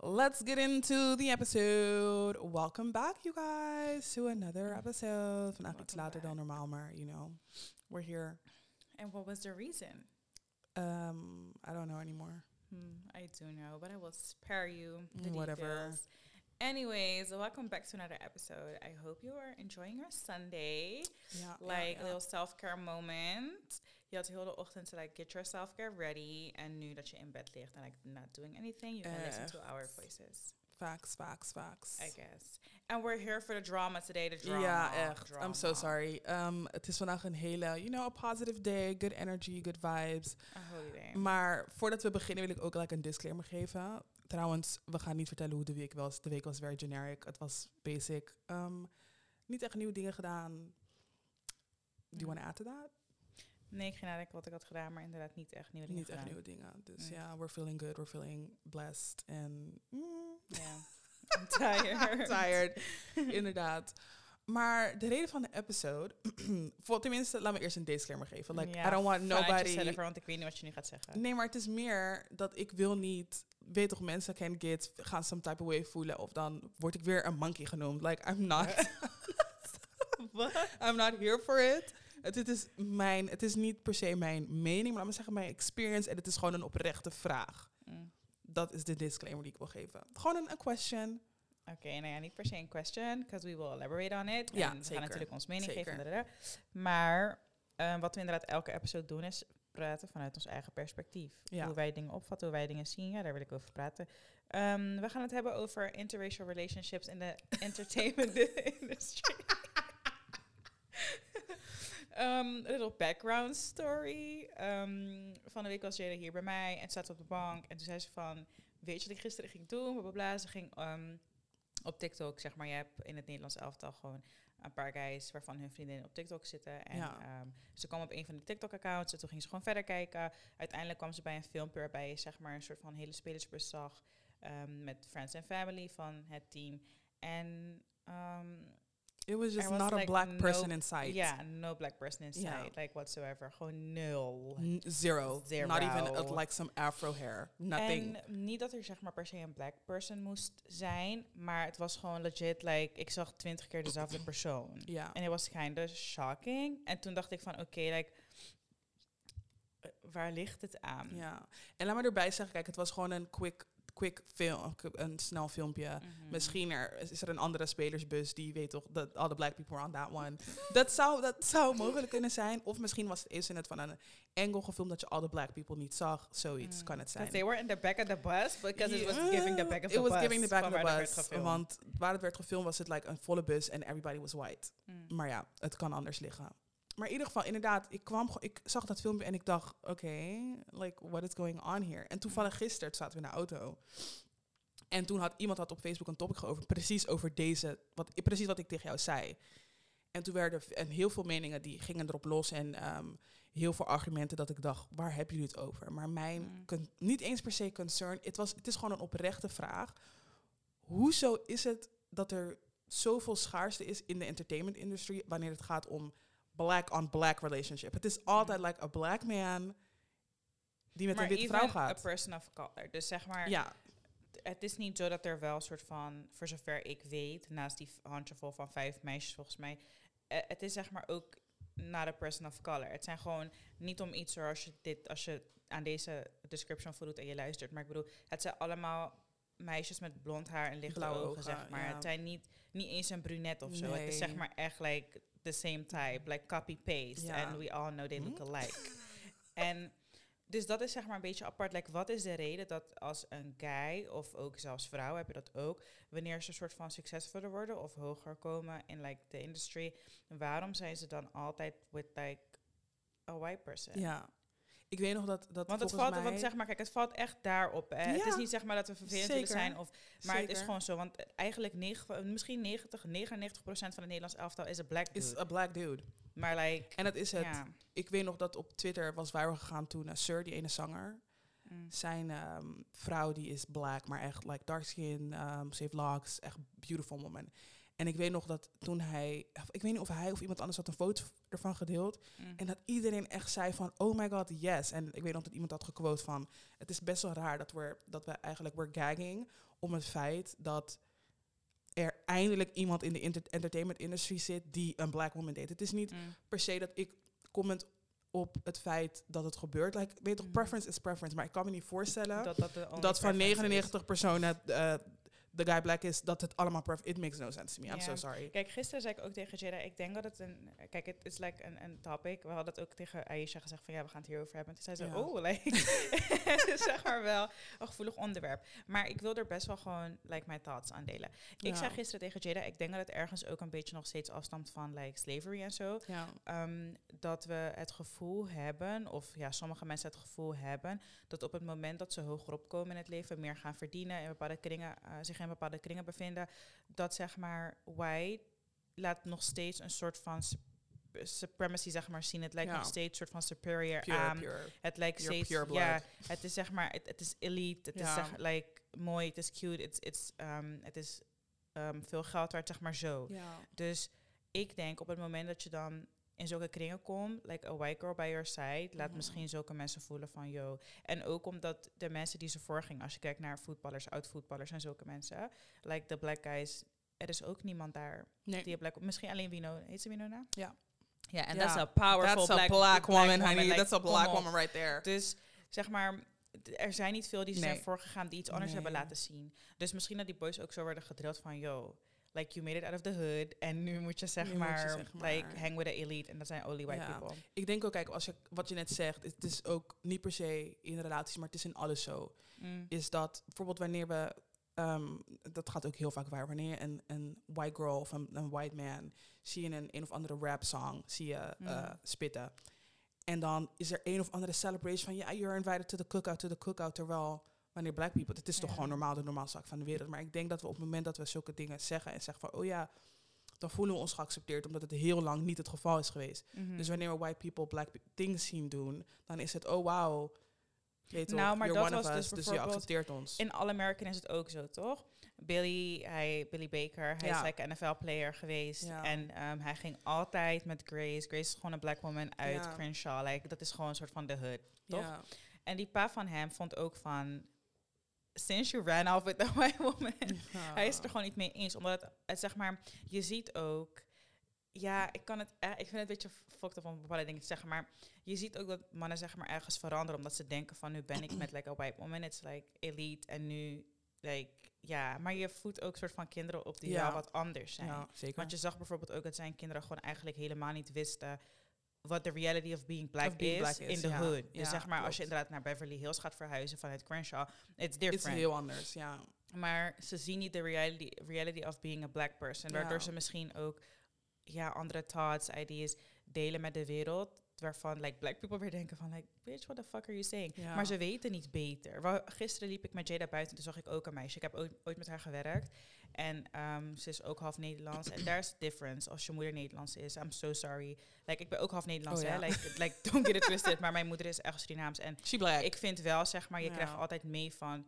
Let's get into the episode. Welcome back, you guys, to another episode. Vandaag iets later dan normaal, maar you know, we're here. And what was the reason? Um, I don't know anymore. Hmm, I do know, but I will spare you the Whatever. details. Anyways, welcome back to another episode. I hope you are enjoying your Sunday. Ja, like a little self-care moment. Je had heel de ochtend to like get your self-care ready. En nu dat je in bed ligt en like not doing anything, you can listen to our voices. Facts, facts, facts. I guess. And we're here for the drama today. The drama. Ja, echt. I'm so sorry. Um, het is vandaag een hele, you know, a positive day, good energy, good vibes. A holiday. Maar voordat we beginnen wil ik ook like een disclaimer geven. Trouwens, we gaan niet vertellen hoe de week was. De week was very generic. Het was basic. Um, niet echt nieuwe dingen gedaan. Do you want to add to that? Nee, ik ging nadenken wat ik had gedaan, maar inderdaad niet echt nieuwe dingen Niet echt nieuwe dingen. Dus Nee. ja, we're feeling good. We're feeling blessed. En mm, Ja. I'm tired. tired. Inderdaad. Maar de reden van de episode... voor, tenminste, laat me eerst een disclaimer geven. Like, I don't want nobody... jezelf, want ik weet niet wat je nu gaat zeggen. Nee, maar het is meer dat ik wil niet... Weet toch, mensen can get, gaan some type of way voelen. Of dan word ik weer een monkey genoemd. Like, I'm not... Wat? I'm not here for it. Het, het, is mijn, het is niet per se mijn mening, maar laat me zeggen mijn experience. En het is gewoon een oprechte vraag. Mm. Dat is de disclaimer die ik wil geven. Gewoon een, een question. Oké, nou ja, niet per se een question, because we will elaborate on it. Ja, en we zeker. gaan natuurlijk ons mening Zeker. geven. Maar eh, wat we inderdaad elke episode doen is praten vanuit ons eigen perspectief. Ja. Hoe wij dingen opvatten, hoe wij dingen zien. Ja, daar wil ik over praten. Ehm, we gaan het hebben over interracial relationships in de entertainment industry. Um, a little background story. Ehm, van de week was Jada hier bij mij en zat op de bank. En toen zei ze van, weet je wat ik gisteren ging doen? Bla, bla, bla. Ze ging ehm, op TikTok, zeg maar, je hebt in het Nederlands elftal gewoon een paar guys waarvan hun vriendinnen op TikTok zitten. En Ja. ehm, ze kwam op een van die TikTok-accounts en toen ging ze gewoon verder kijken. Uiteindelijk kwam ze bij een filmpje waarbij je zeg maar een soort van hele spelersbus zag ehm, met friends en family van het team. En ehm, It was just was not a black no- person in sight. ja, no black person inside, Ja. like whatsoever. Gewoon nul. N- Zero. Zero. Not even uh, like some afro hair. Nothing. En niet dat er zeg maar per se een black person moest zijn, maar het was gewoon legit, like, ik zag twintig keer dezelfde persoon. Ja. En het was kind of shocking. En toen dacht ik van, oké, like, eh, waar ligt het aan? Ja. En laat me erbij zeggen, kijk, het was gewoon een quick, quick film, een snel filmpje. Mhm. Misschien er, is er een andere spelersbus die weet toch dat all the black people are on that one. dat, zou, dat zou mogelijk kunnen zijn. Of misschien was het eerst in het van een angle gefilmd dat je all the black people niet zag. Zoiets Mm. kan het zijn. They were in the back of the bus, because it was giving the back of It the was bus. giving the back of the bus. Want waar het werd gefilmd was het like een volle bus en everybody was white. Mm. Maar ja, het kan anders liggen. Maar in ieder geval, inderdaad, ik, kwam, ik zag dat filmpje en ik dacht, oké, like, what is going on here? En toevallig gisteren zaten we in de auto. En toen had iemand had op Facebook een topic over, precies over deze, wat, precies wat ik tegen jou zei. En toen werden en heel veel meningen die gingen erop los en ehm, heel veel argumenten dat ik dacht, waar hebben jullie het over? Maar mijn, Mm. niet eens per se concern, het, was, het is gewoon een oprechte vraag. Hoezo is het dat er zoveel schaarste is in de entertainment industry wanneer het gaat om black on black relationship? Het is altijd like a black man die met maar een witte vrouw a gaat. person of color. Dus zeg maar, Ja, het is niet zo dat er wel een soort van, voor zover ik weet, naast die handjevol van vijf meisjes volgens mij, eh, het is zeg maar ook not a person of color. Het zijn gewoon niet om iets zoals je dit, als je aan deze description voldoet en je luistert, maar ik bedoel, het zijn allemaal meisjes met blond haar en lichte Blauwe ogen, ogen, zeg maar. ja. Het zijn niet, niet eens een brunet of zo. Het is zeg maar echt like the same type, like copy-paste. Ja. And we all know they look Hm? alike. en dus dat is zeg maar een beetje apart. Like, wat is de reden dat als een guy, of ook zelfs vrouw, heb je dat ook, wanneer ze een soort van succesvoller worden of hoger komen in like the industry, waarom zijn ze dan altijd with like a white person? ja. Ik weet nog dat, dat Want het valt, mij... want zeg maar, kijk, het valt echt daarop. Hè. Het is niet zeg maar dat we vervelend willen zijn, of, maar het is gewoon zo. Want eigenlijk negen, misschien 90, 99 procent van het Nederlands elftal is een black dude. is a black dude. maar like, En dat is het. ja. Ik weet nog dat op Twitter was viral gegaan toen uh, Sir, die ene zanger, Mm. zijn ehm, vrouw die is black, maar echt like dark skin, um, ze heeft locks, echt beautiful woman. En ik weet nog dat toen hij, ik weet niet of hij of iemand anders had een foto ervan gedeeld. Mm. En dat iedereen echt zei van, oh my god, yes. En ik weet nog dat iemand had gequote van, het is best wel raar dat we, dat we eigenlijk, we're gagging om het feit dat er eindelijk iemand in de inter- entertainment industry zit die een black woman deed. Het is niet Mm. per se dat ik comment op het feit dat het gebeurt. Like, weet toch, Mhm. preference is preference. Maar ik kan me niet voorstellen dat, Dat, van preference is. 99 personen eh, de guy black is, dat het allemaal pref It makes no sense to me. I'm so sorry. Kijk, gisteren zei ik ook tegen Jada, ik denk dat het een... Kijk, het is like een, een topic. We hadden het ook tegen Aisha gezegd van, ja, we gaan het hierover hebben. En toen zei ze, Ja. oh, like, zeg maar wel een gevoelig onderwerp. Maar ik wil er best wel gewoon, like, mijn thoughts aan delen. Ik Ja. zei gisteren tegen Jada, ik denk dat het ergens ook een beetje nog steeds afstamt van, like, slavery en zo. Ja. Ehm, dat we het gevoel hebben, of ja, sommige mensen het gevoel hebben, dat op het moment dat ze hoger opkomen in het leven, meer gaan verdienen, in bepaalde kringen, eh, zich in bepaalde kringen bevinden, dat zeg maar white laat nog steeds een soort van sup- supremacy zeg maar zien. Het lijkt Ja. nog steeds een soort van superior Pure, aan. pure. Het lijkt steeds, pure blood. ja, het is zeg maar, het, het is elite, het is zeg, like mooi, het is cute, het is, um, het is um, veel geld waard, zeg maar zo. Dus ik denk op het moment dat je dan in zulke kringen komt, like a white girl by your side, laat Mhm. misschien zulke mensen voelen van yo. En ook omdat de mensen die ze voorgingen, als je kijkt naar voetballers, oud-voetballers en zulke mensen, like de black guys, er is ook niemand daar Nee. die black, misschien alleen Wino, heet ze Winona? Ja. Ja, en dat is een powerful That's a black, black, woman, honey. like, That's a kom black woman right there. Dus zeg maar, er zijn niet veel die zijn Nee. voorgegaan die iets anders hebben laten zien. Dus misschien dat die boys ook zo worden gedrild van, yo, like you made it out of the hood. En nu moet je zeg, Nu moet je, maar, zeg maar- like hang with the elite. En dat zijn only white Ja. people. Ik denk ook, kijk, als je, wat je net zegt, het is ook niet per se in relaties, maar het is in alles zo. Mm. Is dat bijvoorbeeld wanneer we, ehm, dat gaat ook heel vaak waar, wanneer een, een white girl of een, een white man zie je een, een of andere rap song, zie je eh, Mm. spitten. En dan is er een of andere celebration van, ja, you're invited to the cookout, to the cookout. Terwijl, wanneer black people, het is toch gewoon normaal, de normaalste zaak van de wereld. Maar ik denk dat we op het moment dat we zulke dingen zeggen en zeggen van, oh ja, dan voelen we ons geaccepteerd, omdat het heel lang niet het geval is geweest. Mhm. Dus wanneer we white people black things zien doen, dan is het, oh wow, weet Nou, maar dat was dus us, dus je bijvoorbeeld accepteert ons. In All American is het ook zo, toch? Billy, hij, Billy Baker, hij Ja. is like een NFL-player geweest. Ja. En ehm, hij ging altijd met Grace. Grace is gewoon een black woman uit Ja. Crenshaw. Like, dat is gewoon een soort van de hood, toch? En die pa van hem vond ook van... Since you ran off with the white woman. Hij is het er gewoon niet mee eens. Omdat het, het, zeg maar, je ziet ook... Ja, ik kan het... eh, Ik vind het een beetje fucked up om bepaalde dingen te zeggen. Maar je ziet ook dat mannen zeg maar ergens veranderen. Omdat ze denken van nu ben ik met like a white woman. It's like elite. En nu like... Ja, maar je voedt ook soort van kinderen op die Ja. wel wat anders zijn. Ja, zeker. Want je zag bijvoorbeeld ook dat zijn kinderen gewoon eigenlijk helemaal niet wisten wat de reality of being black, Of being is, black is, in de ja. hood. Ja, Dus zeg maar, als je inderdaad naar Beverly Hills gaat verhuizen vanuit Crenshaw, it's Het is different. heel anders, ja. Maar ze zien niet de reality, reality of being a black person. Waardoor ze misschien ook ja, andere thoughts, ideas delen met de wereld. Waarvan like, black people weer denken van, like, bitch, what the fuck are you saying? Ja. Maar ze weten niet beter. Gisteren liep ik met Jada buiten, toen zag ik ook een meisje. Ik heb ooit, ooit met haar gewerkt. En ehm, ze is ook half Nederlands. En daar is difference als je moeder Nederlands is. I'm so sorry. Like, ik ben ook half Nederlands, Oh, hè. Like, like, don't get it twisted. Maar mijn moeder is echt Surinaams. En She black. ik vind wel, zeg maar, je Ja. krijgt altijd mee van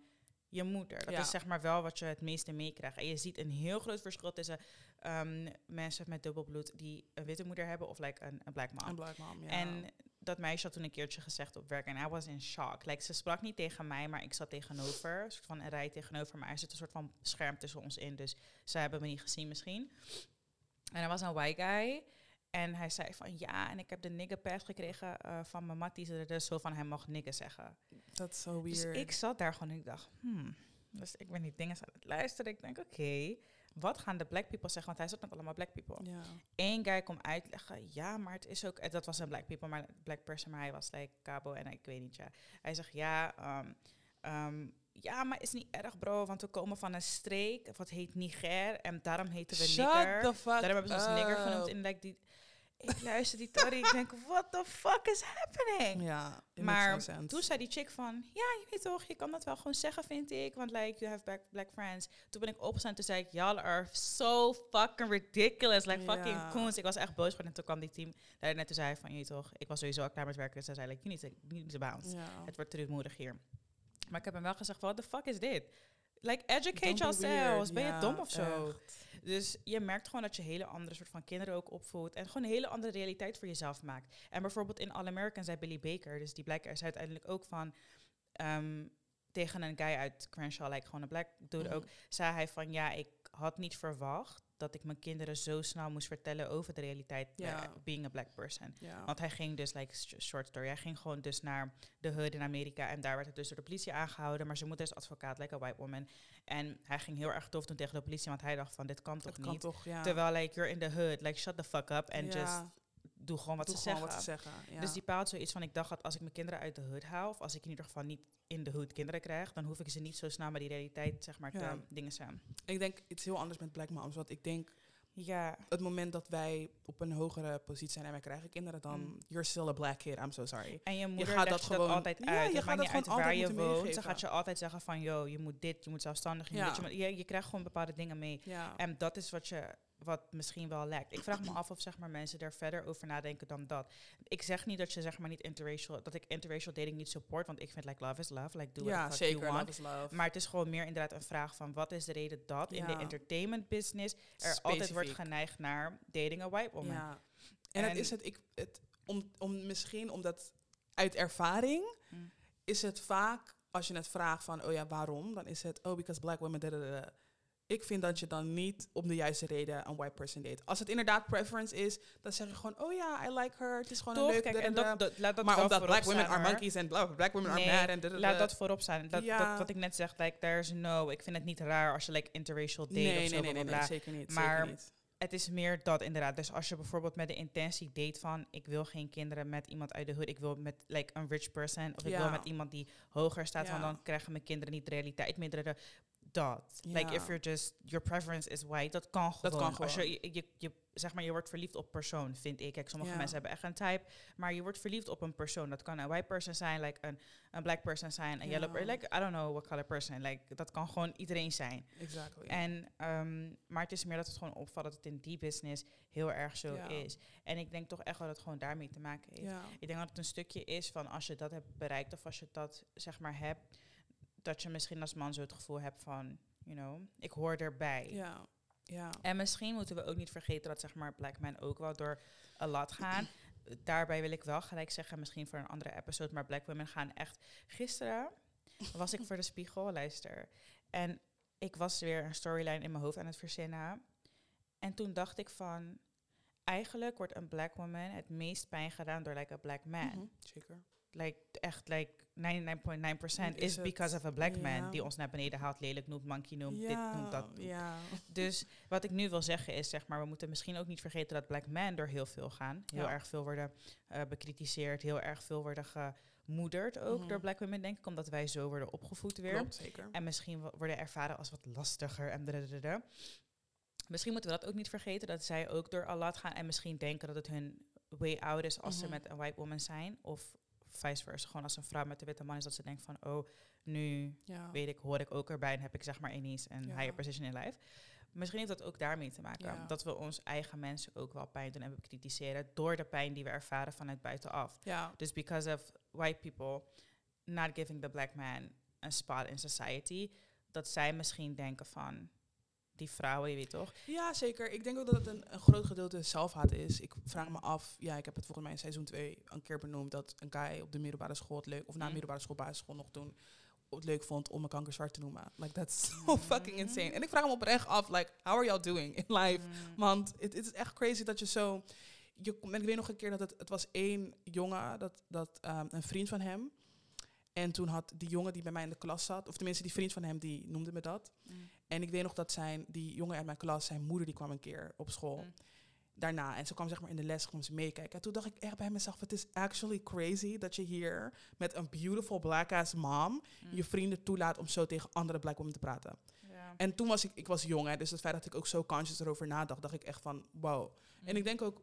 je moeder. Dat Ja. is zeg maar wel wat je het meeste meekrijgt. En je ziet een heel groot verschil tussen ehm, mensen met dubbelbloed die een witte moeder hebben of like een, een black mom. Een black mom, ja. En dat meisje had toen een keertje gezegd op werk en I was in shock. Like, ze sprak niet tegen mij, maar ik zat tegenover, een soort van een rij tegenover, maar er zit een soort van scherm tussen ons in, dus zij hebben me niet gezien misschien. En er was een white guy en hij zei van ja, en ik heb de nigger pass gekregen eh, van mijn matties, dus zo van hij mag nigger zeggen. Dat is zo Dus weird. ik zat daar gewoon en ik dacht, hmm. Dus ik ben die dingen aan het luisteren. Ik denk, oké, wat gaan de black people zeggen? Want hij zat met allemaal black people. ja. Eén guy komt uitleggen, ja, maar het is ook... Dat was een black people, maar black person, maar hij was like cabo en ik weet niet, ja. Hij zegt, ja, ehm, ehm, ja, maar is niet erg, bro, want we komen van een streek, wat heet Niger, en daarom heten we Shut nigger. the fuck Daarom hebben ze ons nigger genoemd in like, die... Ik luister die Tory, ik denk, what the fuck is happening? Ja, Maar. Toen zei die chick van, ja, je weet toch, je kan dat wel gewoon zeggen, vind ik. Want like, you have black, black friends. Toen ben ik opgestaan, toen zei ik, y'all are so fucking ridiculous. Like fucking coons. Ik was echt boos geworden. En toen kwam die team daar net toen zei van, je weet toch, ik was sowieso al klaar met werken. Dus zij zei, like, you need to, you need to bounce. Ja. Het wordt te rumoerig hier. Maar ik heb hem wel gezegd, what the fuck is dit? Like, educate yourselves. Ben je Ja, dom of zo? echt. Dus je merkt gewoon dat je hele andere soort van kinderen ook opvoedt. En gewoon een hele andere realiteit voor jezelf maakt. En bijvoorbeeld in All American zei Billy Baker, dus die blijkt er uiteindelijk ook van... ehm, tegen een guy uit Crenshaw, like gewoon een black dude Mhm. ook, zei hij van ja, ik had niet verwacht dat ik mijn kinderen zo snel moest vertellen over de realiteit eh, being a black person. Want hij ging dus, like sh- short story, hij ging gewoon dus naar de hood in Amerika en daar werd hij dus door de politie aangehouden, maar zijn moeder is advocaat, like a white woman. En hij ging heel erg tof doen tegen de politie, want hij dacht van dit kan toch kan niet. toch, ja. Terwijl like you're in the hood, like shut the fuck up en Ja, just doe gewoon wat doe ze gewoon zeggen. wat ze zeggen. Ja. Dus die paalt zoiets van, ik dacht dat als ik mijn kinderen uit de hood haal, of als ik in ieder geval niet in de hood kinderen krijg, dan hoef ik ze niet zo snel met die realiteit, zeg maar, Ja. te dingen zijn. ik denk iets heel anders met black moms. Want ik denk, Ja, het moment dat wij op een hogere positie zijn en wij krijgen kinderen, dan Mm. you're still a black kid. I'm so sorry. en je moeder gaat dat je dat gewoon- altijd Ja, uit. je het gaat dat niet uit gewoon waar je woont. Ze gaat je altijd zeggen van, yo, je moet dit, je moet zelfstandig, je, Ja. je, je, je krijgt gewoon bepaalde dingen mee. Ja. En dat is wat je wat misschien wel lekt. Ik vraag me af of zeg maar, mensen daar verder over nadenken dan dat. Ik zeg niet dat je zeg maar niet interracial, dat ik interracial dating niet support, want ik vind like love is love, like do what ja, zeker. you want. Love is love. Maar het is gewoon meer inderdaad een vraag van wat is de reden dat in de entertainment business er altijd wordt geneigd naar dating a white woman. Ja. En, het En- is het, ik, het om, om misschien omdat uit ervaring Mm. is het vaak als je het vraagt van oh ja waarom dan is het oh because black women da, da, da, da. Ik vind dat je dan niet om de juiste reden een white person date. Als het inderdaad preference is, dan zeg je gewoon oh ja I like her. Het is gewoon Toch? een leuk. Kijk, en dat, dat, laat dat maar omdat black women are monkeys en bla- black women are mad en. Laat dat voorop staan. Dat, Ja. dat, wat ik net zeg, like, there's no, ik vind het niet raar als je like interracial date nee, of zo, nee, nee, nee, zeker niet. Maar- zeker niet. Het is meer dat inderdaad. Dus als je bijvoorbeeld met de intentie date van, ik wil geen kinderen met iemand uit de hood, ik wil met like een rich person, of ik wil met iemand die hoger staat, Ja. want dan krijgen mijn kinderen niet de realiteit meer. Da, da, da. Dat. Like if you're just, your preference is white, dat kan gewoon. kan Als je, gewoon. je, je, je- zeg maar, je wordt verliefd op persoon, vind ik. Kijk, sommige Ja. mensen hebben echt een type, maar je wordt verliefd op een persoon. Dat kan een white person zijn, like een, een black person zijn, een Ja. yellow person, like I don't know what color person. Like dat kan gewoon iedereen zijn. Exactly. En, ehm, maar het is meer dat het gewoon opvalt dat het in die business heel erg zo is. En ik denk toch echt wel dat het gewoon daarmee te maken heeft. Ik denk dat het een stukje is van als je dat hebt bereikt of als je dat zeg maar hebt, dat je misschien als man zo het gevoel hebt van, you know, ik hoor erbij. Ja. Ja. En misschien moeten we ook niet vergeten dat zeg maar black men ook wel door een lat gaan. Daarbij wil ik wel gelijk zeggen, misschien voor een andere episode, maar black women gaan echt. Gisteren was ik voor de spiegel, luister. En ik was weer een storyline in mijn hoofd aan het verzinnen. En toen dacht ik van, eigenlijk wordt een black woman het meest pijn gedaan door like a black man. Mhm, Zeker. Like echt like 99.9% Is because of a black man die ons naar beneden haalt, lelijk noemt, monkey noemt, dit noemt, dat. Dus wat ik nu wil zeggen is, zeg maar, we moeten misschien ook niet vergeten dat black men door heel veel gaan. Heel Ja. erg veel worden eh, bekritiseerd, heel erg veel worden gemoederd ook Mhm. door black women, denk ik, omdat wij zo worden opgevoed weer. Klopt, zeker. En misschien wo- worden ervaren als wat lastiger en dadadada. Misschien moeten we dat ook niet vergeten, dat zij ook door Allah gaan en misschien denken dat het hun way out is als ze Mhm. met een white woman zijn. Of vice versa, gewoon als een vrouw met een witte man is, dat ze denken van, oh, nu ja. weet ik, hoor ik ook erbij en heb ik zeg maar ineens een Ja. higher position in life. Misschien heeft dat ook daarmee te maken. Ja. Dat we ons eigen mensen ook wel pijn doen en bekritiseren door de pijn die we ervaren vanuit buitenaf. ja. Dus because of white people not giving the black man a spot in society, dat zij misschien denken van die vrouwen, je weet toch? Ja, zeker. Ik denk ook dat het een, een groot gedeelte zelfhaat is. Ik vraag me af, ja, ik heb het volgens mij in seizoen 2 een keer benoemd, dat een guy op de middelbare school het leuk, of na Mm. middelbare school, basisschool nog toen, het leuk vond om een kanker zwart te noemen. Like, that's so Mm. fucking insane. En ik vraag me oprecht af, like, how are y'all doing in life? Mm. Want het is echt crazy dat je zo... Je, ik weet nog een keer dat het, het was één jongen, dat, dat, ehm, een vriend van hem. En toen had die jongen die bij mij in de klas zat, of tenminste die vriend van hem, die noemde me dat. Mm. En ik weet nog dat zijn, die jongen uit mijn klas, zijn moeder, die kwam een keer op school. Mm. Daarna. En ze kwam zeg maar in de les, kwam ze meekijken. En toen dacht ik echt bij mezelf, het is actually crazy dat je hier met een beautiful black ass mom Mm. je vrienden toelaat om zo tegen andere black women te praten. Ja. En toen was ik, ik was jong, hè, dus het feit dat ik ook zo conscious erover nadacht, dacht ik echt van, wow. En ik denk ook,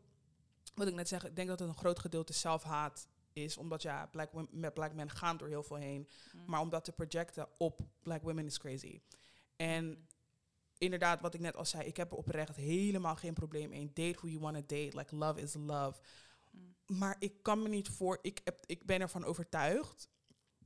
wat ik net zeg, ik denk dat het een groot gedeelte zelfhaat is, omdat ja, black wom- met black men gaan door heel veel heen. Mm. Maar om dat te projecten op black women is crazy. En Mm. inderdaad, wat ik net al zei, ik heb er oprecht helemaal geen probleem in. Date who you want to date. Like love is love. Mm. Maar ik kan me niet voor, ik, heb, ik ben ervan overtuigd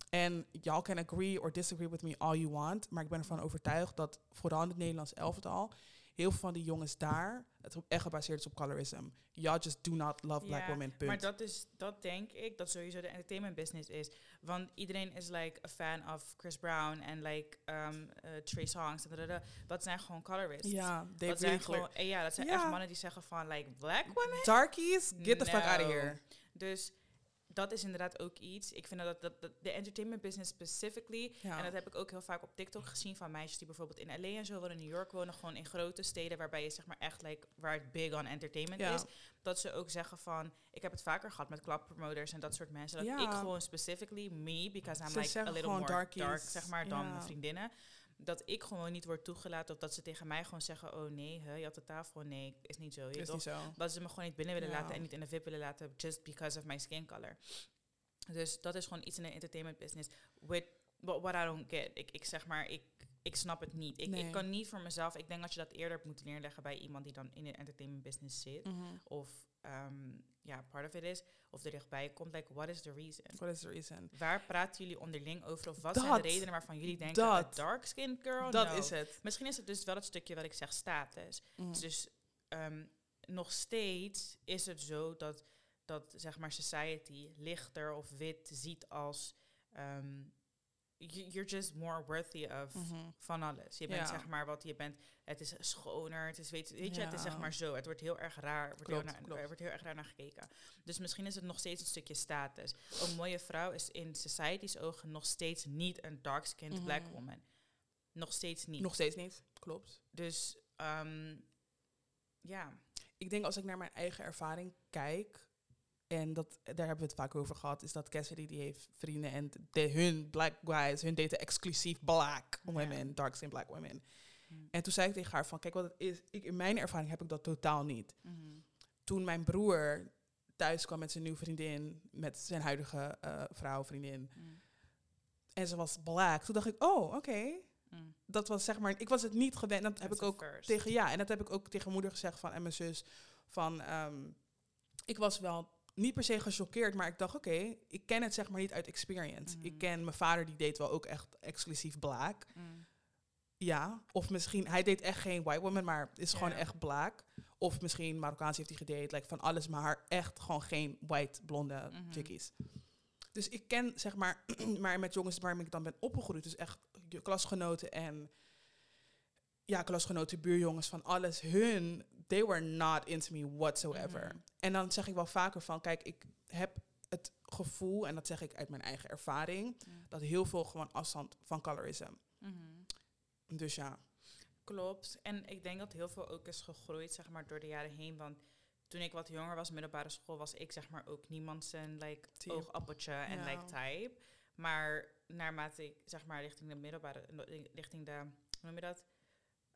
En y'all can agree or disagree with me all you want. Maar ik ben ervan overtuigd dat vooral in het Nederlands elftal... heel veel van die jongens daar... het echt gebaseerd is op colorism. Y'all just do not love black women, punt. Maar dat is, dat denk ik, dat sowieso de entertainment business is. Want iedereen is like a fan of Chris Brown en like um, uh, Trey Songs. en. Dat zijn gewoon colorists. ja, they dat zijn gewoon, ja, dat zijn echt mannen die zeggen van like black women. Darkies, get the fuck out of here. Dus dat is inderdaad ook iets. Ik vind dat, dat, dat de entertainment business specifically. Ja. En dat heb ik ook heel vaak op TikTok gezien van meisjes die bijvoorbeeld in LA en zo wonen, in New York wonen, gewoon in grote steden waarbij je zeg maar echt like waar het big on entertainment Ja. is. Dat ze ook zeggen van, ik heb het vaker gehad met clubpromoters en dat soort mensen. Dat Ja. ik gewoon specifically me, because I'm Ze like a little more darkies. dark, zeg maar, dan mijn vriendinnen. Dat ik gewoon niet word toegelaten of dat ze tegen mij gewoon zeggen, oh nee, hè, je had de tafel, nee, is niet zo. Je is toch? niet zo. Dat ze me gewoon niet binnen willen Ja. laten en niet in de VIP willen laten just because of my skin color. Dus dat is gewoon iets in de entertainment business. With what, what I don't get. Ik, ik zeg maar, ik, ik snap het niet. Ik, Nee. ik kan niet voor mezelf. Ik denk dat je dat eerder moeten neerleggen bij iemand die dan in de entertainment business zit. Mhm. Of ehm, ja, part of it is. Of er dichtbij komt. Like, what is the reason? What is the reason? Waar praten jullie onderling over? Of wat Dat. zijn de redenen waarvan jullie denken, Dat. a dark skinned girl? dat No. is het. Misschien is het dus wel het stukje wat ik zeg, status. Mhm. Dus ehm, nog steeds is het zo dat, dat zeg maar society lichter of wit ziet als ehm, you're just more worthy of Mhm. van alles. Je bent Ja. zeg maar wat je bent. Het is schoner. Het is weet, weet je, het is zeg maar zo. Het wordt heel erg raar. Wordt, heel, naar, er wordt heel erg raar naar gekeken. Dus misschien is het nog steeds een stukje status. Een mooie vrouw is in society's ogen nog steeds niet een dark-skinned Mhm. black woman. Nog steeds niet. Nog steeds niet. Klopt. Dus ehm, ja. Ik denk als ik naar mijn eigen ervaring kijk, en dat, daar hebben we het vaak over gehad, is dat Cassidy die heeft vrienden en de, hun black guys, hun daten exclusief black women, dark skin black women. Mm. En toen zei ik tegen haar van, kijk wat het is, ik, in mijn ervaring heb ik dat totaal niet. Mhm. Toen mijn broer thuis kwam met zijn nieuwe vriendin, met zijn huidige eh, vrouw, vriendin, Mm. en ze was black, toen dacht ik, oh, oké. Mm. Dat was zeg maar, ik was het niet gewend, dat heb ik ook first. tegen ja, en dat heb ik ook tegen moeder gezegd van en mijn zus van ehm, ik was wel niet per se gechoqueerd, maar ik dacht oké, ik ken het zeg maar niet uit experience. Mhm. Ik ken mijn vader die deed wel ook echt exclusief black. Mm. Ja, of misschien hij deed echt geen white woman, maar is gewoon echt black. Of misschien Marokkaans heeft hij gedate, like van alles, maar echt gewoon geen white blonde Mhm. chickies. Dus ik ken zeg maar, maar met jongens waarmee ik dan ben opgegroeid, dus echt je klasgenoten en ja, klasgenoten, buurjongens van alles, hun, they were not into me whatsoever. Mhm. En dan zeg ik wel vaker van, kijk, ik heb het gevoel, en dat zeg ik uit mijn eigen ervaring, Mm. dat heel veel gewoon afstand van colorism. Mhm. Dus ja. Klopt. En ik denk dat heel veel ook is gegroeid, zeg maar, door de jaren heen. Want toen ik wat jonger was, middelbare school, was ik zeg maar ook niemand zijn like, Type. oogappeltje en Ja. like type. Maar naarmate ik zeg maar richting de middelbare, richting de, hoe noem je dat?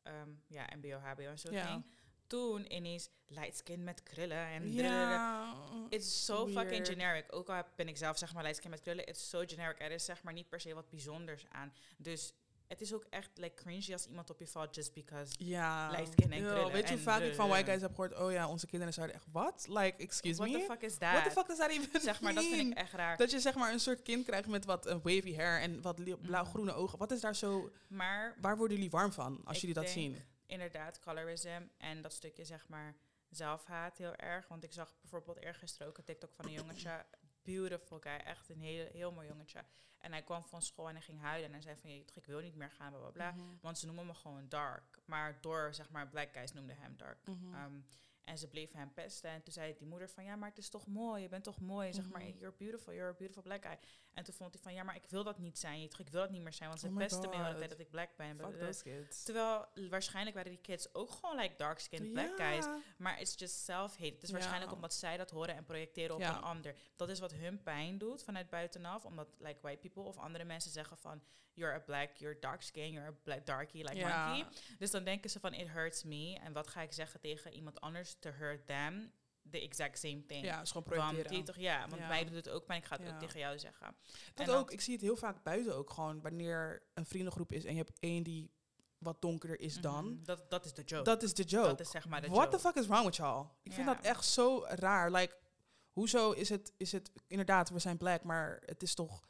Ehm, ja, MBO, HBO en zo Ja. ging. Toen ineens light skin met krullen en Ja. It's so fucking generic. Ook al ben ik zelf zeg maar light skin met krullen, it's so generic. Er is zeg maar niet per se wat bijzonders aan. Dus het is ook echt like cringy als iemand op je valt just because Ja. light skin en Yo, krullen Weet je hoe vaak ik van white guys heb gehoord, oh ja, onze kinderen zouden echt, wat? Like, excuse What me? the fuck is What the that? fuck does that even Zeg maar, dat vind ik echt raar. Dat je zeg maar een soort kind krijgt met wat een wavy hair en wat li- Mhm. blauw-groene ogen. Wat is daar zo... Maar Waar worden jullie warm van als jullie dat zien? Inderdaad, colorism en dat stukje zeg maar zelfhaat heel erg. Want ik zag bijvoorbeeld eergisteren ook een TikTok van een jongetje. Beautiful guy, echt een heel, heel mooi jongetje. En hij kwam van school en hij ging huilen. En hij zei van, "Jee, toch, ik wil niet meer gaan, bla bla bla. Mhm. Want ze noemen me gewoon dark. Maar door, zeg maar, black guys noemden hem dark. Mhm. Ehm, en ze bleven hem pesten. En toen zei die moeder van, ja, maar het is toch mooi. Je bent toch mooi. Zeg maar, Mhm. you're beautiful. You're a beautiful black guy. En toen vond hij van, ja, maar ik wil dat niet zijn. Ik wil dat niet meer zijn. Want ze Oh pesten me de hele God. tijd dat ik black ben. Fuck Blablabla. those kids. Terwijl waarschijnlijk waren die kids ook gewoon like dark-skinned black guys. Maar it's just self-hate. Het is waarschijnlijk omdat zij dat horen en projecteren op een ander. Dat is wat hun pijn doet vanuit buitenaf. Omdat like white people of andere mensen zeggen van... You're a black, you're dark skin, you're a black darky, like monkey. Dus dan denken ze van it hurts me. En wat ga ik zeggen tegen iemand anders to hurt them? The exact same thing. Ja, is gewoon Want projecteren. die toch, ja, want Ja. mij doet het ook pijn. Ik ga het Ja. ook tegen jou zeggen. Dat En ook. Ik zie het heel vaak buiten ook gewoon. Wanneer een vriendengroep is en je hebt één die wat donkerder is dan. Mhm. Dat, dat is de joke. Dat is de joke. Dat is zeg maar de What joke. the fuck is wrong with y'all? Ik vind dat echt zo raar. Like, hoezo is het, is het... Inderdaad, we zijn black, maar het is toch...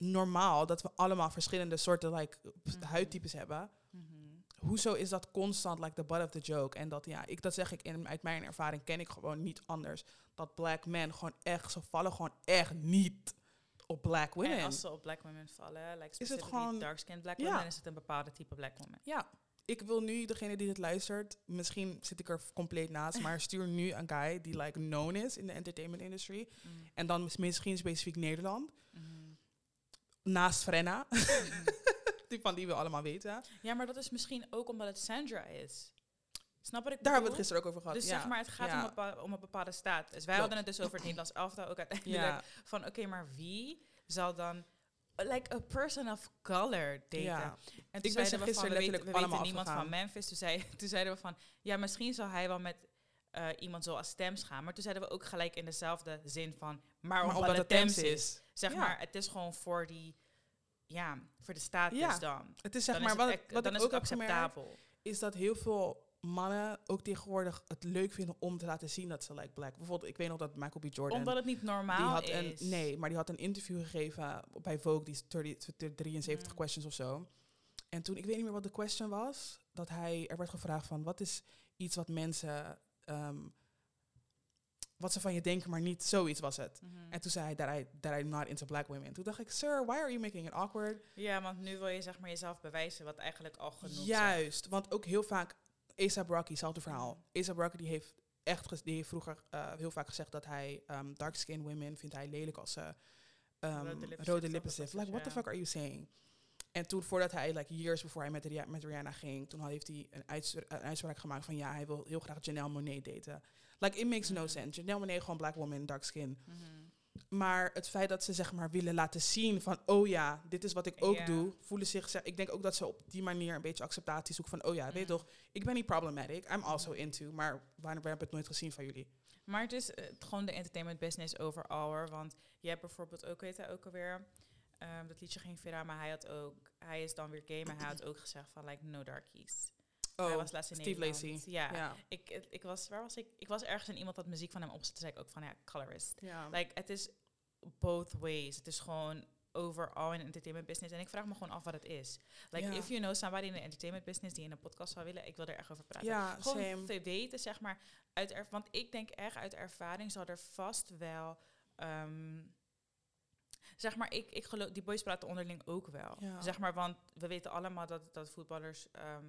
normaal dat we allemaal verschillende soorten like, Mhm. huidtypes hebben. Hoezo is dat constant like the butt of the joke? En dat ja, ik dat zeg ik in, uit mijn ervaring ken ik gewoon niet anders. Dat black men gewoon echt, ze vallen gewoon echt niet op black women. En als ze op black women vallen, like Is het gewoon- dark-skinned black Ja. women, is het een bepaalde type black woman. Ja, ik wil nu degene die dit luistert, misschien zit ik er compleet naast, maar stuur nu een guy die like known is in de entertainment industry. Mm. En dan mis- misschien specifiek Nederland. Mhm. Naast Frenna, Mhm. Die van die we allemaal weten. Ja, maar dat is misschien ook omdat het Sandra is. Snap wat ik Daar hebben we het gisteren ook over gehad. Dus ja. zeg maar, het gaat Ja. om, een om een bepaalde status. Wij Klopt. hadden het dus over het Nederlands elftal ook uiteindelijk. ja. Van oké, maar wie zal dan like a person of color daten? ja. En ben ze zeiden we van, gisteren we weten, we weten allemaal niemand van. Memphis. Toen, zei, toen zeiden we van, ja, misschien zal hij wel met eh, iemand zoals Thames gaan. Maar toen zeiden we ook gelijk in dezelfde zin van, maar, Maar omdat, het Thames is. is. Zeg Ja. maar, het is gewoon voor die, ja, voor de status Ja. dan. Het is zeg dan maar, is wat, het, wat ik ook gemerkt, acceptabel. is dat heel veel mannen ook tegenwoordig het leuk vinden om te laten zien dat ze like black. Bijvoorbeeld, ik weet nog dat Michael B. Jordan... Omdat het niet normaal die had is. een, nee, maar die had een interview gegeven bij Vogue, die is 30, 73 Mm. questions of zo. En toen, ik weet niet meer wat de question was, dat hij, er werd gevraagd van, wat is iets wat mensen, ehm, wat ze van je denken, maar niet zoiets was het. Mhm. En toen zei hij, that, I, that I'm not into black women. Toen dacht ik, sir, why are you making it awkward? Ja, want nu wil je zeg maar jezelf bewijzen, wat eigenlijk al genoeg is. Juist, want ook heel vaak, A$AP Rocky, hetzelfde verhaal. Mm. A$AP Rocky die heeft echt, die heeft vroeger eh, heel vaak gezegd dat hij um, dark skin women vindt hij lelijk als ze um, Rode? Dat was Like, what the fuck are you saying? En toen, voordat hij, like years before hij met, Ria- met Rihanna ging, toen had- heeft hij een, uitstra- een uitspraak gemaakt van ja, hij wil heel graag Janelle Monet daten. Like, it makes no Mhm. sense. Janelle Monet, gewoon black woman, dark skin. Mhm. Maar het feit dat ze zeg maar willen laten zien van, oh ja, dit is wat ik ook doe, voelen zich, zeg- ik denk ook dat ze op die manier een beetje acceptatie zoeken van, oh ja, weet Mhm. toch, ik ben niet problematic, I'm also into, maar waarom heb ik het nooit gezien van jullie? Maar het is eh, gewoon de entertainment business overall hoor. Want je hebt bijvoorbeeld ook, weet je, ook alweer... ehm, dat liedje ging viraal, maar hij had ook... Hij is dan weer gay, maar hij had ook gezegd van, like, no darkies. Hij was laatst in Oh, Steve Nederland. Lacy. Ja. Ja. Ik, ik, was, waar was ik? Ik was ergens en iemand had muziek van hem opgezet. Toen zei ik ook van, ja, colorist. ja. Like, het is both ways. Het is gewoon overal in entertainment business. En ik vraag me gewoon af wat het is. Like, if you know somebody in de entertainment business die in een podcast zou willen, ik wil er echt over praten. ja, Gewoon te weten, zeg maar, uit er, want ik denk echt uit ervaring zal er vast wel, ehm, zeg maar, ik, ik geloof, die boys praten onderling ook wel. Ja. Zeg maar, want we weten allemaal dat, dat voetballers, ehm,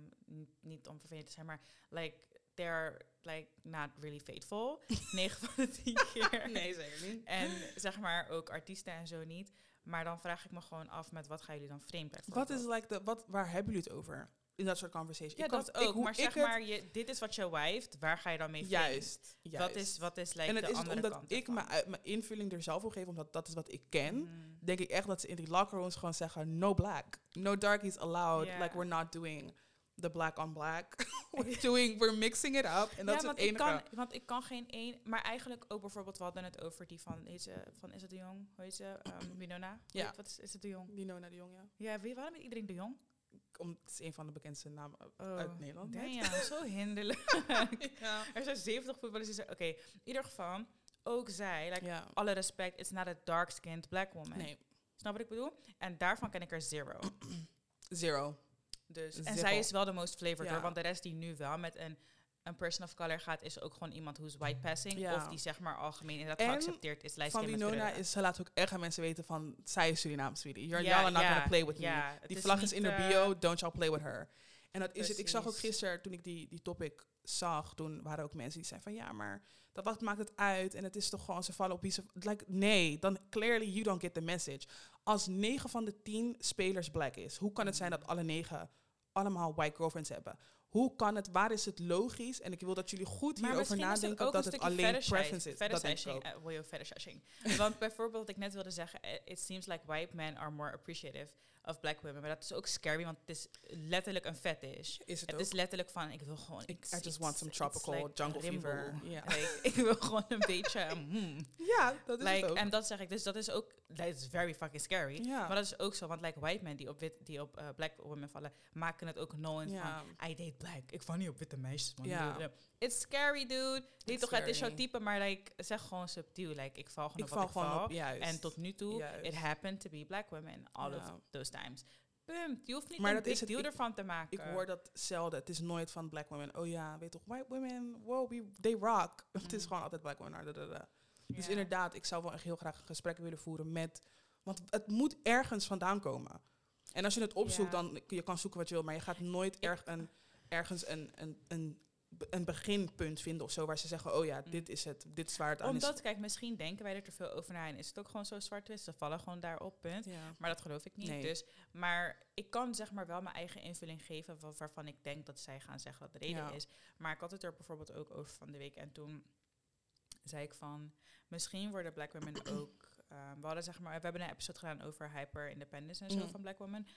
niet om vervelend te zijn, maar like, they're like not really faithful. 9 van de 10 keer. Nee, zeker niet. En zeg maar ook artiesten en zo niet. Maar dan vraag ik me gewoon af met wat gaan jullie dan vreemd Wat is like de, wat, waar hebben jullie het over in dat soort conversations? Ja, Ik dat ook. maar zeg maar, je, dit is wat je wijft. Waar ga je dan mee? Juist, juist. Wat is, wat is like, en het de is andere omdat kant ik mijn invulling er zelf op geef, omdat dat is wat ik ken. Mhm. Denk ik echt dat ze in die locker rooms gewoon zeggen: no black, no darkies allowed. Like we're not doing the black on black. we're doing, we're mixing it up. En dat ja, is het want ik, enige. kan, want ik kan geen één... Maar eigenlijk ook bijvoorbeeld, we hadden het over die van... Heet ze, van is het de Jong? Hoe heet ze? Um, Winona? Ja. Wat is, is het de Jong? Die Nona de Jong, ja. Ja, wie, waarom is iedereen de Jong? Om, het is een van de bekendste namen uit- Oh, uit Nederland. Damn, zo hinderlijk. ja. er zijn 70 voetballers die zeggen... Oké, in ieder geval, ook zij... Like, ja. Alle respect, it's not a dark-skinned black woman. Nee, Snap wat ik bedoel? En daarvan ken ik er zero. zero. Dus, en zij is wel de most flavored Ja. hoor, want de rest die nu wel met een, een person of color gaat, is ook gewoon iemand who's white passing. Ja. Of die zeg maar algemeen inderdaad geaccepteerd is. Van skin die met Nona kleuren. is, ze laat ook echt aan mensen weten van, zij is Surinaams, sweetie. You're, are not gonna play with me. Die is vlag is in de eh, bio, don't y'all play with her. En dat is het. Ik zag ook gisteren, toen ik die, die topic zag, toen waren ook mensen die zeiden van, ja, maar dat wat maakt het uit? En het is toch gewoon, ze vallen op wie ze... Like, nee, dan clearly you don't get the message. Als negen van de tien spelers black is, hoe kan het zijn dat alle negen allemaal white girlfriends hebben? Hoe kan het, waar is het logisch? En ik wil dat jullie goed Maar hierover nadenken dat het alleen preference is. Dat denk ik ook. eh, wil je fetishizing. Want bijvoorbeeld wat ik net wilde zeggen, eh, it seems like white men are more appreciative of black women. Maar dat is ook scary, want het is letterlijk een fetish. Is het, Het is letterlijk van, ik wil gewoon Ik-. I just want some tropical like jungle fever. Ja. Like, ik wil gewoon een beetje... mm. ja, dat is Like, het ook. en dat zeg ik, dus dat is ook, that is very fucking scary. Maar dat is ook zo, want like white men die op, wit, die op eh, black women vallen, maken het ook known van, I date black. Ik val niet op witte meisjes, man. It's scary, dude. Niet toch, het is jouw type, maar like, zeg gewoon subtiel. Like, ik val gewoon Ik op wat ik val. op. En tot nu toe, Juist. it happened to be black women all of those times. Punt. Je hoeft niet Maar een dat big is het. deal Ik- ervan te maken. Ik hoor dat zelden. Het is nooit van black women. Oh ja, weet toch, white women, wow, we, they rock. Het is Mm. gewoon altijd black women. da, da, da. Dus inderdaad, ik zou wel echt heel graag een gesprek willen voeren met... Want het moet ergens vandaan komen. En als je het opzoekt, Ja. dan je kan zoeken wat je wil. Maar je gaat nooit erg een, ergens een, een, een, een beginpunt vinden of zo... waar ze zeggen, oh ja, Mm. dit is het. Dit is waar het aan is. Omdat, kijk, misschien denken wij er te veel over na en is het ook gewoon zo zwart-wit. Ze vallen gewoon daarop, punt. Ja. Maar dat geloof ik niet. Nee. Dus, maar ik kan zeg maar wel mijn eigen invulling geven wa- waarvan ik denk dat zij gaan zeggen wat de reden Ja. is. Maar ik had het er bijvoorbeeld ook over van de week. En toen zei ik van, misschien worden black women ook... ehm, we hadden zeg maar, we hebben een episode gedaan over hyper-independence en zo Mhm. van black women.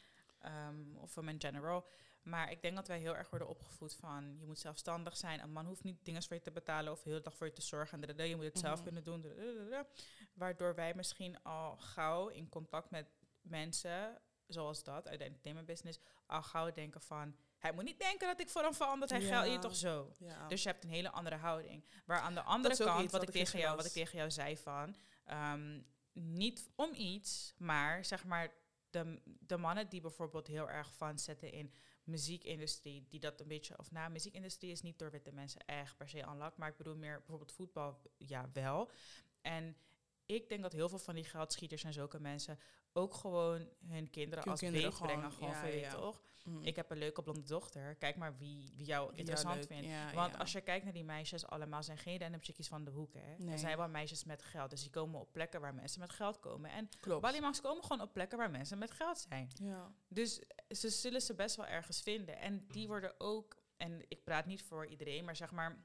Ehm, of women in general. Maar ik denk dat wij heel erg worden opgevoed van... je moet zelfstandig zijn. Een man hoeft niet dingen voor je te betalen... of de hele dag voor je te zorgen. En je moet het zelf Mhm. kunnen doen. Waardoor wij misschien al gauw in contact met mensen... zoals dat, uit de entertainment business... al gauw denken van... hij moet niet denken dat ik voor hem verander. Hij Ja. geldt je toch zo? Ja. Dus je hebt een hele andere houding. Waar aan de andere kant, wat ik, tegen jou, wat ik tegen jou zei van... ehm, niet om iets, maar zeg maar... De, de mannen die bijvoorbeeld heel erg van zetten in muziekindustrie, die dat een beetje, of nou, muziekindustrie is niet door witte mensen echt per se aanlakt, maar ik bedoel meer bijvoorbeeld voetbal, ja wel. En ik denk dat heel veel van die geldschieters en zulke mensen ook gewoon hun kinderen als kinderen beet brengen, gewoon, gewoon ja, van, je ja. weet toch? Mm. Ik heb een leuke blonde dochter, kijk maar wie, wie jou interessant vindt. Ja, Want als je kijkt naar die meisjes, allemaal zijn geen random chickies van de hoek, hè. Nee. Er zijn wel meisjes met geld, dus die komen op plekken waar mensen met geld komen. En. Balimax komen gewoon op plekken waar mensen met geld zijn. Ja. Dus ze zullen ze best wel ergens vinden. En die worden ook, en ik praat niet voor iedereen, maar zeg maar,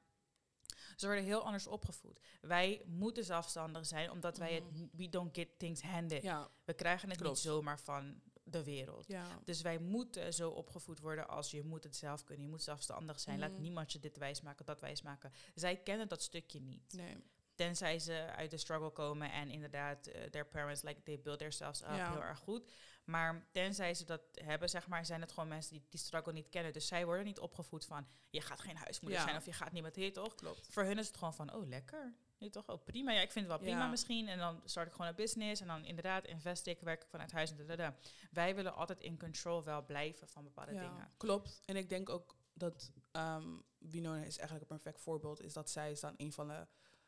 ze worden heel anders opgevoed. Wij moeten zelfstandig zijn, omdat wij het, Mhm. we don't get things handed. Ja. We krijgen het Klopt. niet zomaar van de wereld. ja. Dus wij moeten zo opgevoed worden als je moet het zelf kunnen. Je moet zelfstandig zijn. Laat Mhm. niemand je dit wijsmaken, dat wijsmaken. Zij kennen dat stukje niet. Nee. Tenzij ze uit de struggle komen en inderdaad, eh, their parents, like, they build themselves up Ja. heel erg goed. Maar tenzij ze dat hebben, zeg maar, zijn het gewoon mensen die die struggle niet kennen. Dus zij worden niet opgevoed van, je gaat geen huismoeder Ja. zijn of je gaat niet met heet, toch? Klopt. Voor hun is het gewoon van, oh, lekker. Nee, toch? Oh, prima. Ja, ik vind het wel prima Ja. misschien. En dan start ik gewoon een business. En dan inderdaad invest ik, werk ik vanuit huis. En dadada. Wij willen altijd in control wel blijven van bepaalde dingen. klopt. En ik denk ook dat ehm Winona is eigenlijk een perfect voorbeeld. Is dat zij is dan een van de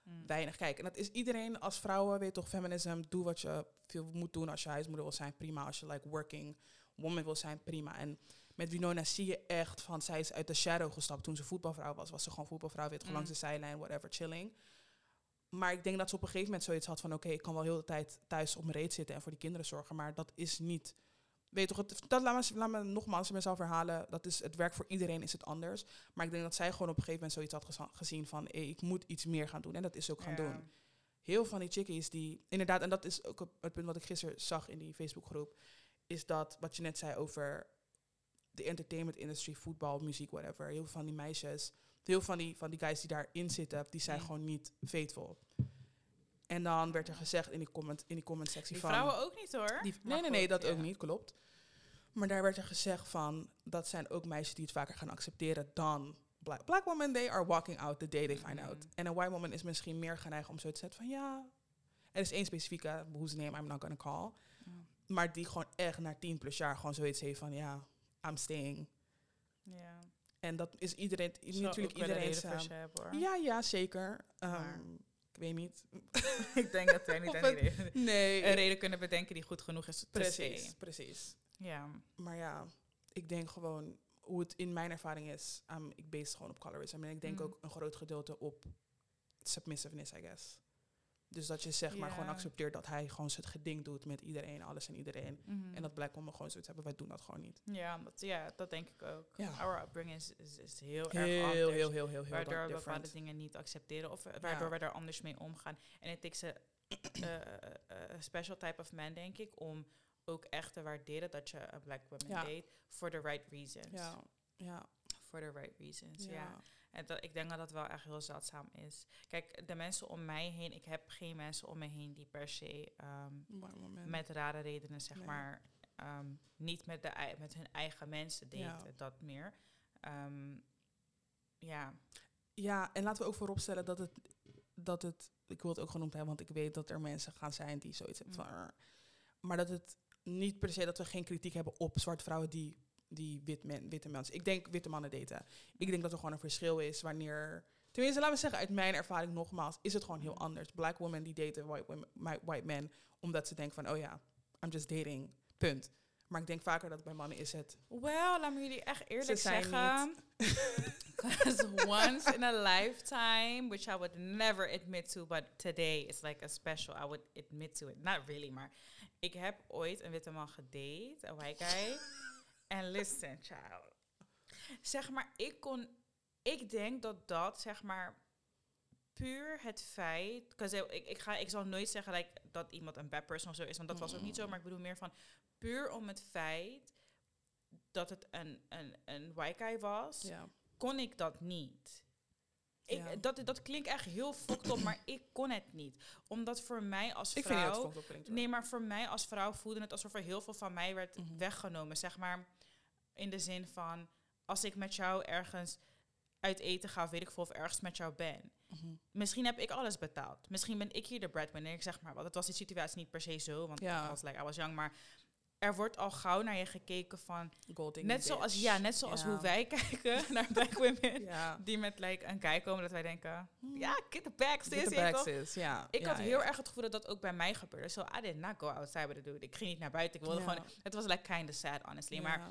Mm. weinig. Kijk, en dat is iedereen als vrouwen, weet toch, feminism, doe wat je veel moet doen als je huismoeder wil zijn, prima. Als je like working woman wil zijn, prima. En met Winona zie je echt van, zij is uit de shadow gestapt toen ze voetbalvrouw was. Was ze gewoon voetbalvrouw, weet gewoon Mm. langs de zijlijn, whatever, chilling. Maar ik denk dat ze op een gegeven moment zoiets had van, oké, ik kan wel heel de tijd thuis op mijn reet zitten en voor die kinderen zorgen, maar dat is niet... Weet toch, het, dat laat me, laat me nogmaals mezelf herhalen. Dat is, het werk voor iedereen is het anders. Maar ik denk dat zij gewoon op een gegeven moment zoiets had geza- gezien van... Hey, ik moet iets meer gaan doen. En dat is ze ook gaan Ja. doen heel van die chickies die inderdaad, en dat is ook het punt wat ik gisteren zag in die Facebookgroep, is dat wat je net zei over de entertainment industry, voetbal, muziek, whatever. Heel veel van die meisjes, heel van die, van die guys die daarin zitten, die zijn gewoon niet faithful. En dan werd er gezegd in die comment, in die comment sectie Die van. vrouwen ook niet hoor. Die, nee, nee, nee, dat ja. ook niet, klopt. Maar daar werd er gezegd van, dat zijn ook meisjes die het vaker gaan accepteren dan black, black women. They are walking out the day they find out. En een white woman is misschien meer geneigd om zo te zetten van, ja, er is één specifieke, whose name I'm not gonna call. Ja. Maar die gewoon echt na tien plus jaar gewoon zoiets heeft van, ja, I'm staying. Ja. En dat is iedereen, Zou natuurlijk iedereen hebben, hoor. Ja, ja, zeker. Ehm, weet niet. ik denk dat wij niet een reden, Nee, een reden kunnen bedenken die goed genoeg is. se. precies, precies. Ja. Maar ja, ik denk gewoon hoe het in mijn ervaring is. Um, ik base gewoon op colorism. En ik denk Mhm. ook een groot gedeelte op submissiveness, I guess. Dus dat je zeg maar gewoon accepteert dat hij gewoon zijn geding doet met iedereen, alles en iedereen. Mhm. En dat blijkt om gewoon zoiets hebben. Wij doen dat gewoon niet. ja, dat, ja, dat denk ik ook. Ja. Our upbringing is, is, is heel, erg anders. heel, heel, heel, heel waardoor we bepaalde dingen niet accepteren of waardoor Ja. we daar anders mee omgaan. En het eh, eh, a special type of man, denk ik, om ook echt te waarderen dat je een black woman Ja. date for the right reasons. Ja, ja, For the right reasons, ja. En dat, ik denk dat dat wel echt heel zeldzaam is. Kijk, de mensen om mij heen, ik heb geen mensen om me heen die per se ehm, met rare redenen, zeg Nee. maar, ehm, niet met, de, met hun eigen mensen daten, Ja. dat meer. ehm, ja, Ja, en laten we ook vooropstellen dat het, dat het, ik wil het ook genoemd hebben, want ik weet dat er mensen gaan zijn die zoiets hebben van, Mm. "Arr." maar dat het niet per se dat we geen kritiek hebben op zwarte vrouwen die, die wit men, witte mensen. Ik denk witte mannen daten. Ik denk dat er gewoon een verschil is wanneer, tenminste laten we zeggen uit mijn ervaring nogmaals, is het gewoon heel anders. Black women die daten white, women, white men, omdat ze denken van, oh ja, I'm just dating, punt. Maar ik denk vaker dat bij mannen is het, Well, laat me jullie echt eerlijk zeggen. Because once in a lifetime, which I would never admit to, but today is like a special, I would admit to it. Not really, maar ik heb ooit een witte man gedate, een white guy. En listen, child. Zeg maar, ik kon, ik denk dat dat, zeg maar, puur het feit, ik, ik, ga, ik zal nooit zeggen like, dat iemand een bad person of zo is, want dat was ook niet zo, maar ik bedoel meer van, puur om het feit dat het een, een, een white guy was, ja. kon ik dat niet. Ik, Ja. dat, dat klinkt echt heel fucked op, maar ik kon het niet. Omdat voor mij als Ik vind vrouw... het hoor. Nee, maar voor mij als vrouw voelde het alsof er heel veel van mij werd Mhm. weggenomen. Zeg maar in de zin van, als ik met jou ergens uit eten ga, of weet ik veel, of ergens met jou ben. Mhm. Misschien heb ik alles betaald. Misschien ben ik hier de breadwinner. Ik zeg maar wat. Het was die situatie niet per se zo, want Ja. ik was like, I was young. Maar er wordt al gauw naar je gekeken van... Gold digging Net zoals, bitch. ja, net zoals hoe wij kijken naar black women. Die met like, een guy komen dat wij denken... Hmm. Ja, get the Get sis. the. Ik had heel erg het gevoel dat dat ook bij mij gebeurde. So I did not go outside with a dude. Ik ging niet naar buiten. Ik wilde gewoon... Het was like kind of sad, honestly. Maar.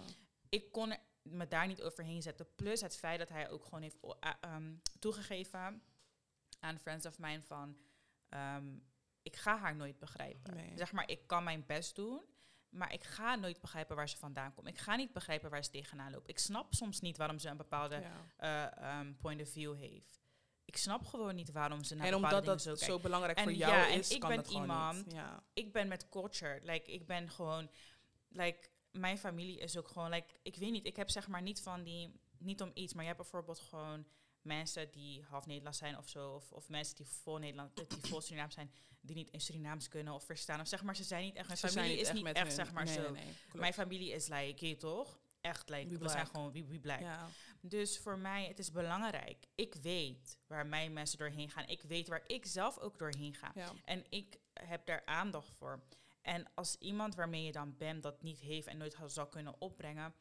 Ik kon me daar niet overheen zetten. Plus het feit dat hij ook gewoon heeft ehm, toegegeven aan friends of mine van... ehm, ik ga haar nooit begrijpen. Nee. Zeg maar, ik kan mijn best doen... Maar ik ga nooit begrijpen waar ze vandaan komt. Ik ga niet begrijpen waar ze tegenaan loopt. Ik snap soms niet waarom ze een bepaalde Ja. eh, ehm, point of view heeft. Ik snap gewoon niet waarom ze naar En bepaalde omdat dingen dat zo zo, kijkt. belangrijk En voor jou ja, en is, ik kan ben dat gewoon iemand- niet. Ja. Ik ben met culture. Like, ik ben gewoon... Like, mijn familie is ook gewoon... Like, ik weet niet, ik heb zeg maar niet van die... Niet om iets, maar je hebt bijvoorbeeld gewoon mensen die half Nederlands zijn of zo. Of, of mensen die vol Nederland, die vol Surinaams zijn, die niet in Surinaams kunnen of verstaan. Of zeg maar, ze zijn niet echt... Mijn Ze familie is niet echt, hun- zeg maar, nee, zo. nee. Mijn familie is like, je toch? Echt, like, We we, zijn gewoon, black. Ja. Dus voor mij, het is belangrijk. Ik weet waar mijn mensen doorheen gaan. Ik weet waar ik zelf ook doorheen ga. Ja. En ik heb daar aandacht voor. En als iemand waarmee je dan bent dat niet heeft en nooit zou kunnen opbrengen,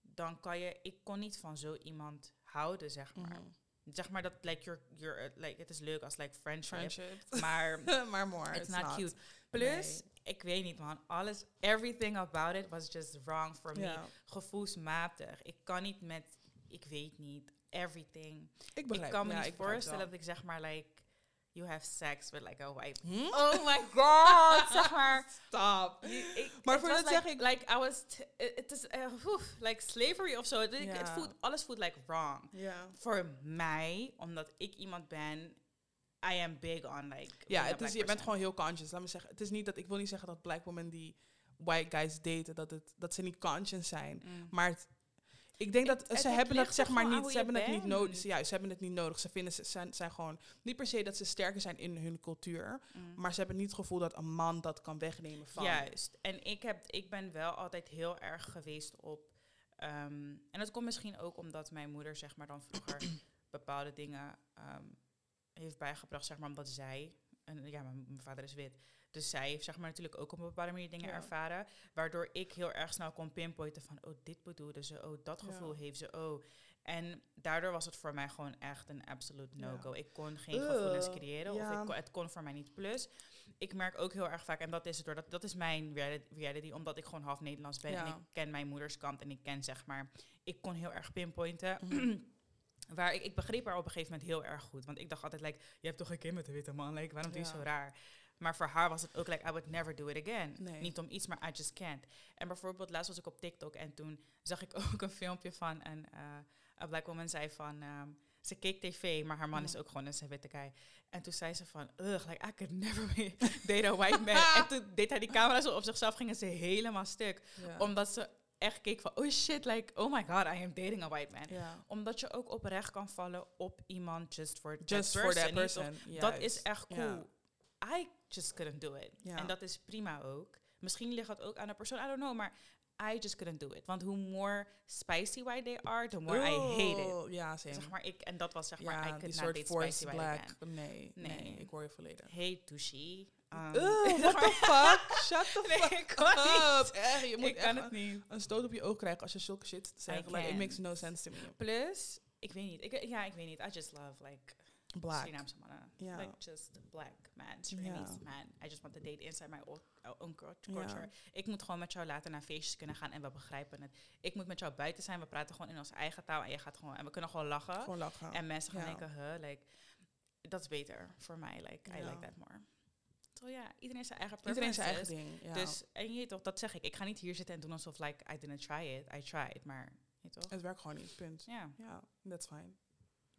dan kan je, ik kon niet van zo iemand houden, zeg maar. Mhm. Zeg maar dat, like, you're, you're, uh, like, het is leuk als like friendship, Friendship. maar maar more. it's not, cute. Plus, ik weet niet man, alles, everything about it was just wrong for me. Gevoelsmatig. Ik kan niet met, ik weet niet, everything. Ik begrijp. ik kan me ja, niet voorstellen dat ik zeg maar like, you have sex with like a white Hm? Oh my god, zeg maar. Stop. Ik- Maar voor dat like, zeg ik- Like, I was... Het is... eh, like slavery of zo. Ik- het voelt, alles voelt like wrong. Ja. Voor mij, omdat ik iemand ben... I am big on like... Ja, het is, je bent gewoon heel conscious. Laat me zeggen, het is niet dat ik wil niet zeggen dat black women die white guys daten dat het dat ze niet conscious zijn, Mm. maar het, ik denk dat Het- ze het hebben dat zeg maar niet, ze hebben het niet nodig. Ja, ze hebben het niet nodig. Ze vinden ze zijn, zijn gewoon niet per se dat ze sterker zijn in hun cultuur, Mm. maar ze hebben niet het gevoel dat een man dat kan wegnemen van. Juist. En ik, heb, ik ben wel altijd heel erg geweest op... ehm, en dat komt misschien ook omdat mijn moeder zeg maar dan vroeger bepaalde dingen ehm, heeft bijgebracht, zeg maar, omdat zij... En ja, mijn, mijn vader is wit. Dus zij heeft zeg maar natuurlijk ook op een bepaalde manier dingen Ja. ervaren. Waardoor ik heel erg snel kon pinpointen van... Oh, dit bedoelde ze. Oh, dat Ja. gevoel heeft ze. Oh. En daardoor was het voor mij gewoon echt een absolute Ja. no-go. Ik kon geen gevoelens creëren. Of ja. ik kon, het kon voor mij niet. Plus, ik merk ook heel erg vaak, en dat is het door, dat, dat is mijn reali- reality, omdat ik gewoon half Nederlands ben en Ja. ik ken mijn moeders kant en ik ken zeg maar, ik kon heel erg pinpointen. Mhm. Waar ik, ik begreep haar op een gegeven moment heel erg goed. Want ik dacht altijd, like, je hebt toch een kind met een witte man, like, waarom doe je Ja. zo raar? Maar voor haar was het ook like, I would never do it again. Nee. Niet om iets, maar I just can't. En bijvoorbeeld, laatst was ik op TikTok en toen zag ik ook een filmpje van een, eh een black woman zei van... ehm, ze keek tv, maar haar man is ook gewoon een witte guy. En toen zei ze van, ugh, like, I could never date a white man. en toen deed hij die camera zo op zichzelf, gingen ze helemaal stuk. Ja. Omdat ze echt keek van, oh shit, like, oh my god, I am dating a white man. ja. Omdat je ook oprecht kan vallen op iemand just for Just that for that person. person. Dat is echt Ja. cool. I just couldn't do it. Ja. En dat is prima ook. Misschien ligt dat ook aan de persoon, I don't know. Maar I just couldn't do it. Want hoe more spicy white they are, the more I hate it. Ja, same. Zeg maar, ik, en dat was zeg maar, I ja, could die not soort spicy white black. Nee, nee, Nee. ik hoor je volledig. Hey, douchey. Um, what the fuck? Shut the Nee, fuck up. Echt, je moet ik kan het niet. een stoot op je oog krijgen als je zulke shit zegt. Like, it makes no sense to me. Plus, ik weet niet. Ik, ja, ik weet niet. I just love like Black. Mannen. Ja. Like just black man, Surinamese Ja. man. I just want to date inside my own, Ja. culture. Ik moet gewoon met jou later naar feestjes kunnen gaan en we begrijpen het. Ik moet met jou buiten zijn. We praten gewoon in onze eigen taal en je gaat gewoon en we kunnen gewoon lachen. Gewoon lachen. En mensen gaan denken, huh, like, dat is beter voor mij. Like, I like that more. Zo ja, iedereen zijn eigen Iedereen zijn eigen ding. Dus, en je weet toch, dat zeg ik. Ik ga niet hier zitten en doen alsof, like, I didn't try it. I tried, maar, je toch? het werkt gewoon niet, punt. Ja, Ja, that's fine.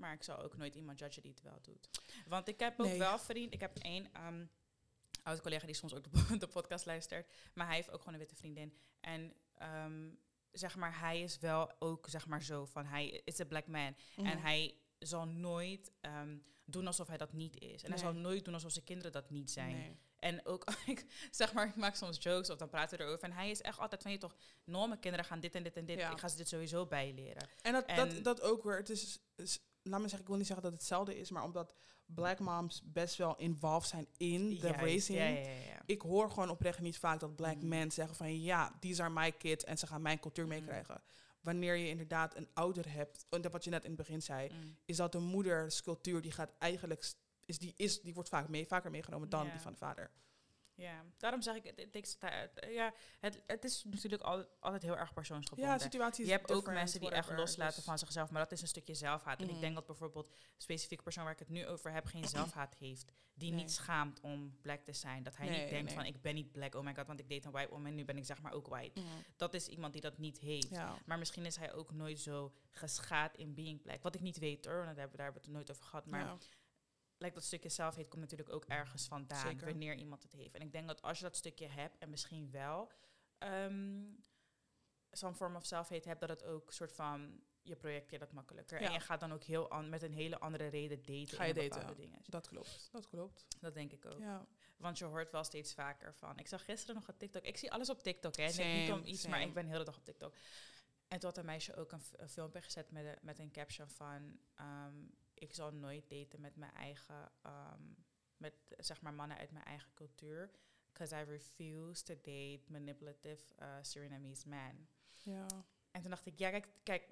Maar ik zal ook nooit iemand judgen die het wel doet. Want ik heb ook Nee. wel vriend, ik heb één um, oud collega die soms ook de, de podcast luistert, maar hij heeft ook gewoon een witte vriendin. En ehm, zeg maar, hij is wel ook, zeg maar zo, van hij is een black man. En Mhm. hij zal nooit ehm, doen alsof hij dat niet is. En hij zal nooit doen alsof zijn kinderen dat niet zijn. Nee. En ook, ik zeg maar, ik maak soms jokes of dan praten we erover. En hij is echt altijd van, je toch, no, mijn kinderen gaan dit en dit en dit. Ja. Ik ga ze dit sowieso bijleren. En, dat, En- dat, dat ook weer. Het is, is- laat me zeggen, ik wil niet zeggen dat het hetzelfde is, maar omdat black moms best wel involved zijn in de Juist, racing. Ja, ja, ja, ja. Ik hoor gewoon oprecht niet vaak dat black Mhm. men zeggen van ja, these are my kids en ze gaan mijn cultuur Mhm. meekrijgen. Wanneer je inderdaad een ouder hebt, en dat wat je net in het begin zei, Mm. is dat de moeders cultuur die gaat eigenlijk is die is die wordt vaak mee vaker meegenomen dan die van de vader. Ja, daarom zeg ik, het, het, ja, het, het is natuurlijk al, altijd heel erg persoonsgebonden. Ja, je hebt ook mensen die echt loslaten dus- van zichzelf, maar dat is een stukje zelfhaat. En Mhm. ik denk dat bijvoorbeeld de specifieke persoon waar ik het nu over heb geen zelfhaat heeft. Die Nee. niet schaamt om black te zijn. Dat hij Nee, niet denkt nee. van ik ben niet black, oh my god, want ik date een white woman, nu ben ik zeg maar ook white. Mhm. Dat is iemand die dat niet heeft. Ja. Maar misschien is hij ook nooit zo geschaad in being black. Wat ik niet weet hoor, want daar hebben, daar hebben we het nooit over gehad. Maar ja. Like, dat stukje zelfheid komt natuurlijk ook ergens vandaan. Zeker. Wanneer iemand het heeft. En ik denk dat als je dat stukje hebt en misschien wel ehm zo'n vorm of zelfheid hebt, dat het ook soort van je projecteert dat makkelijker. Ja. En je gaat dan ook heel an- met een hele andere reden daten. Ga je daten, dingen. Dat klopt. Dat klopt. Dat denk ik ook. Ja. Want je hoort wel steeds vaker van. Ik zag gisteren nog een TikTok. Ik zie alles op TikTok. Hè. Denk niet Same, om iets, same. maar ik ben de hele dag op TikTok. En toen had een meisje ook een, f- een filmpje gezet met, een- met een caption van... ehm, ik zal nooit daten met mijn eigen... ehm, met zeg maar mannen uit mijn eigen cultuur. Because I refuse to date manipulative uh, Surinamese man. Ja. En toen dacht ik, ja, kijk, kijk